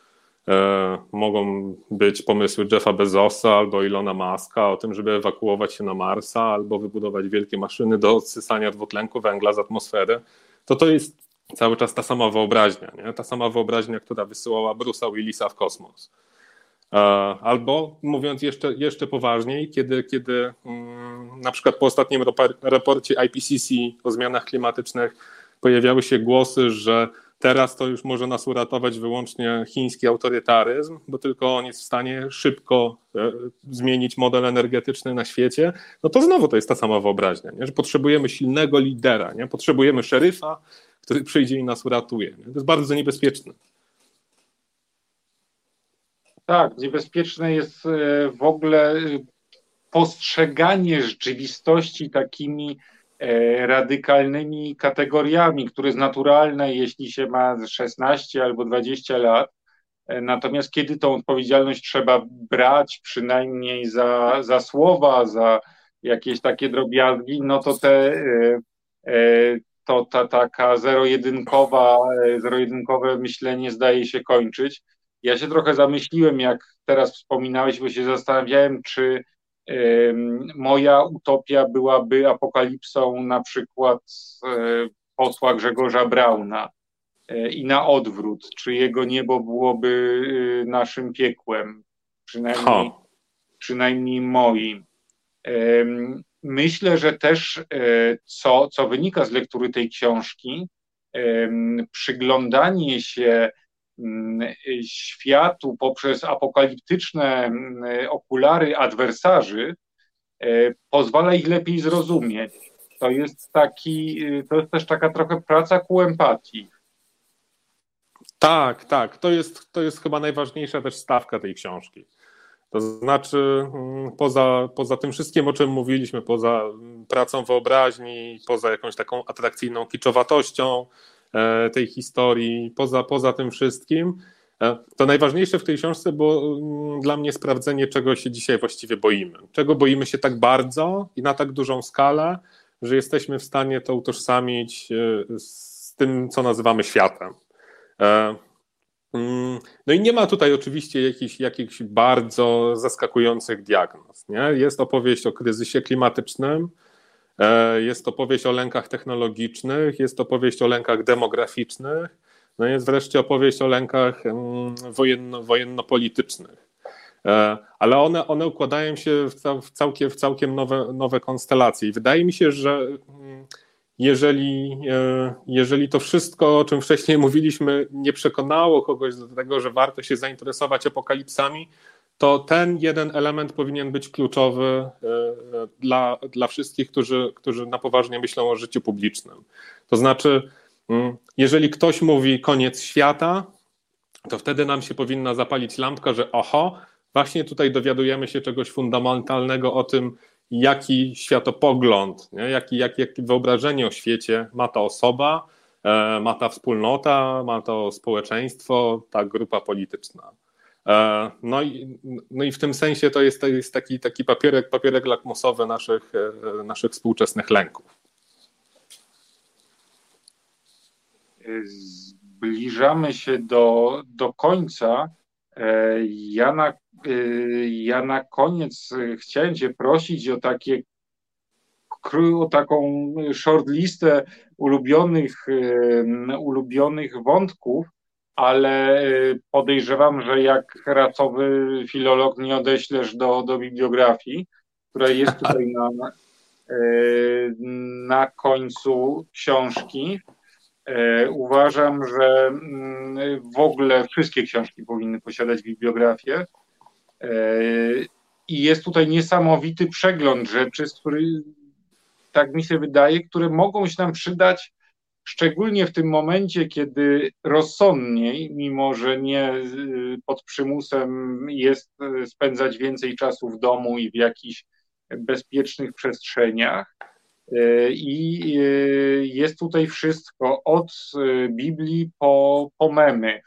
mogą być pomysły Jeffa Bezosa albo Ilona Maska o tym, żeby ewakuować się na Marsa albo wybudować wielkie maszyny do odsysania dwutlenku węgla z atmosfery, to to jest cały czas ta sama wyobraźnia, nie? ta sama wyobraźnia, która wysyłała Bruce'a Willisa w kosmos. Albo mówiąc jeszcze, jeszcze poważniej, kiedy, kiedy mm, na przykład po ostatnim raporcie IPCC o zmianach klimatycznych pojawiały się głosy, że teraz to już może nas uratować wyłącznie chiński autorytaryzm, bo tylko on jest w stanie szybko e, zmienić model energetyczny na świecie, no to znowu to jest ta sama wyobraźnia, nie? że potrzebujemy silnego lidera, nie? potrzebujemy szeryfa, który przyjdzie i nas uratuje. Nie? To jest bardzo niebezpieczne. Tak, niebezpieczne jest e, w ogóle e, postrzeganie rzeczywistości takimi e, radykalnymi kategoriami, które jest naturalne, jeśli się ma 16 albo 20 lat. Natomiast kiedy tą odpowiedzialność trzeba brać, przynajmniej za, za słowa, za jakieś takie drobiazgi, no to te, to ta taka zero-jedynkowa, zero-jedynkowe myślenie zdaje się kończyć. Ja się trochę zamyśliłem, jak teraz wspominałeś, bo się zastanawiałem, czy moja utopia byłaby apokalipsą na przykład e, posła Grzegorza Brauna e, i na odwrót, czy jego niebo byłoby e, naszym piekłem, przynajmniej, przynajmniej moim. Myślę, że też co, co wynika z lektury tej książki, przyglądanie się światu poprzez apokaliptyczne mm, okulary adwersarzy e, pozwala ich lepiej zrozumieć. To jest taki, to jest też taka trochę praca ku empatii. Tak, tak. To jest, to jest chyba najważniejsza też stawka tej książki. To znaczy, mm, poza, poza tym wszystkim, o czym mówiliśmy, poza pracą wyobraźni, poza jakąś taką atrakcyjną kiczowatością, E, tej historii, poza, poza tym wszystkim. E, to najważniejsze w tej książce było mm, dla mnie sprawdzenie, czego się dzisiaj właściwie boimy. Czego boimy się tak bardzo i na tak dużą skalę, że jesteśmy w stanie to utożsamić e, z tym, co nazywamy światem. Mm, no i nie ma tutaj oczywiście jakichś, jakichś bardzo zaskakujących diagnoz. Nie? Jest opowieść o kryzysie klimatycznym, E, jest to powieść o lękach technologicznych, jest to powieść o lękach demograficznych, no jest wreszcie opowieść o lękach mm, wojenno, wojenno-politycznych. E, ale one, one układają się w, w, całkiem, w całkiem nowe, nowe konstelacje. I wydaje mi się, że mm, jeżeli, e, jeżeli to wszystko, o czym wcześniej mówiliśmy, nie przekonało kogoś do tego, że warto się zainteresować apokalipsami, to ten jeden element powinien być kluczowy e, dla, dla wszystkich, którzy, którzy na poważnie myślą o życiu publicznym. To znaczy, mm, jeżeli ktoś mówi koniec świata, to wtedy nam się powinna zapalić lampka, że oho, właśnie tutaj dowiadujemy się czegoś fundamentalnego o tym, jaki światopogląd, nie? Jaki, jak, jakie wyobrażenie o świecie ma ta osoba, e, ma ta wspólnota, ma to społeczeństwo, ta grupa polityczna. E, no i, no i w tym sensie to jest, to jest taki, taki papierek, papierek lakmusowy naszych, e, naszych współczesnych lęków. Zbliżamy się do, do końca. E, ja na, ja na koniec chciałem Cię prosić o takie o taką short listę ulubionych, ulubionych wątków, ale y, podejrzewam, że jak racowy filolog nie odeślesz do, do bibliografii, która jest tutaj na, y, na końcu książki. Y, uważam, że mm, w ogóle wszystkie książki powinny posiadać bibliografię. I jest tutaj niesamowity przegląd rzeczy, z których, tak mi się wydaje, które mogą się nam przydać szczególnie w tym momencie, kiedy rozsądniej, mimo że nie y, pod przymusem jest y, spędzać więcej czasu w domu i w jakichś bezpiecznych przestrzeniach. Y, I jest tutaj wszystko od Biblii po, po memy.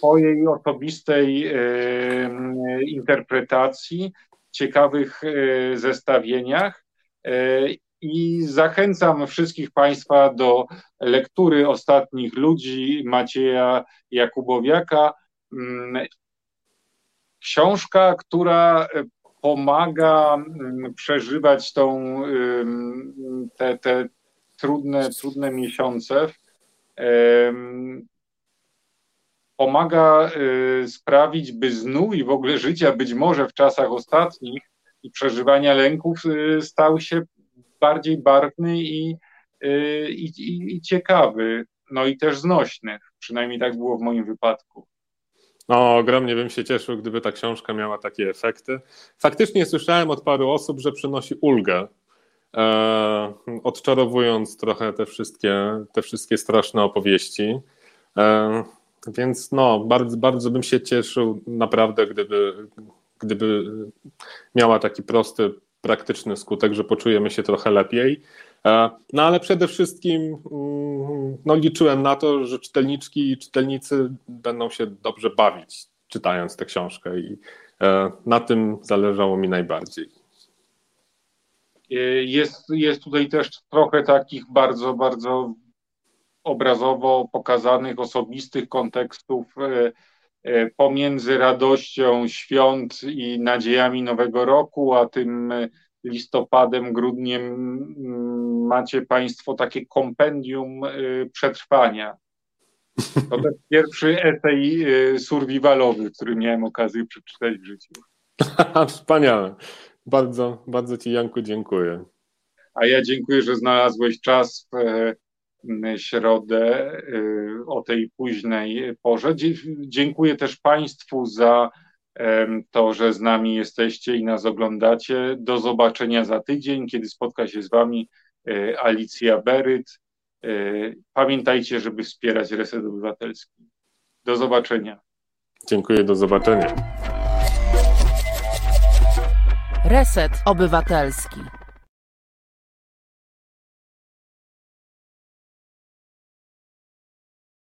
Po jej osobistej interpretacji, ciekawych zestawieniach i zachęcam wszystkich Państwa do lektury ostatnich ludzi Macieja Jakubowiaka. Mm, książka, która pomaga mm, przeżywać tą, te, te trudne, trudne miesiące. Pomaga y, sprawić, by znój w ogóle życia, być może w czasach ostatnich i przeżywania lęków, y, stał się bardziej barwny i, y, i, i, i ciekawy, no i też znośny. Przynajmniej tak było w moim wypadku. No, ogromnie bym się cieszył, gdyby ta książka miała takie efekty. Faktycznie słyszałem od paru osób, że przynosi ulgę, e, odczarowując trochę te wszystkie, te wszystkie straszne opowieści. E, więc no, bardzo, bardzo bym się cieszył naprawdę, gdyby, gdyby miała taki prosty, praktyczny skutek, że poczujemy się trochę lepiej. E, no ale przede wszystkim mm, no, liczyłem na to, że czytelniczki i czytelnicy będą się dobrze bawić czytając tę książkę i e, na tym zależało mi najbardziej. E, jest, jest tutaj też trochę takich bardzo, bardzo obrazowo pokazanych, osobistych kontekstów pomiędzy radością świąt i nadziejami Nowego Roku, a tym listopadem, grudniem mm, macie Państwo takie kompendium y, przetrwania. To ten pierwszy esej survivalowy, który miałem okazję przeczytać w życiu. Wspaniale. Bardzo, bardzo Ci, Janku, dziękuję. A ja dziękuję, że znalazłeś czas w środę o tej późnej porze. Dziękuję też Państwu za to, że z nami jesteście i nas oglądacie. Do zobaczenia za tydzień, kiedy spotka się z Wami e, Alicja Beryt. Pamiętajcie, żeby wspierać Reset Obywatelski. Do zobaczenia. Dziękuję, do zobaczenia. Reset Obywatelski.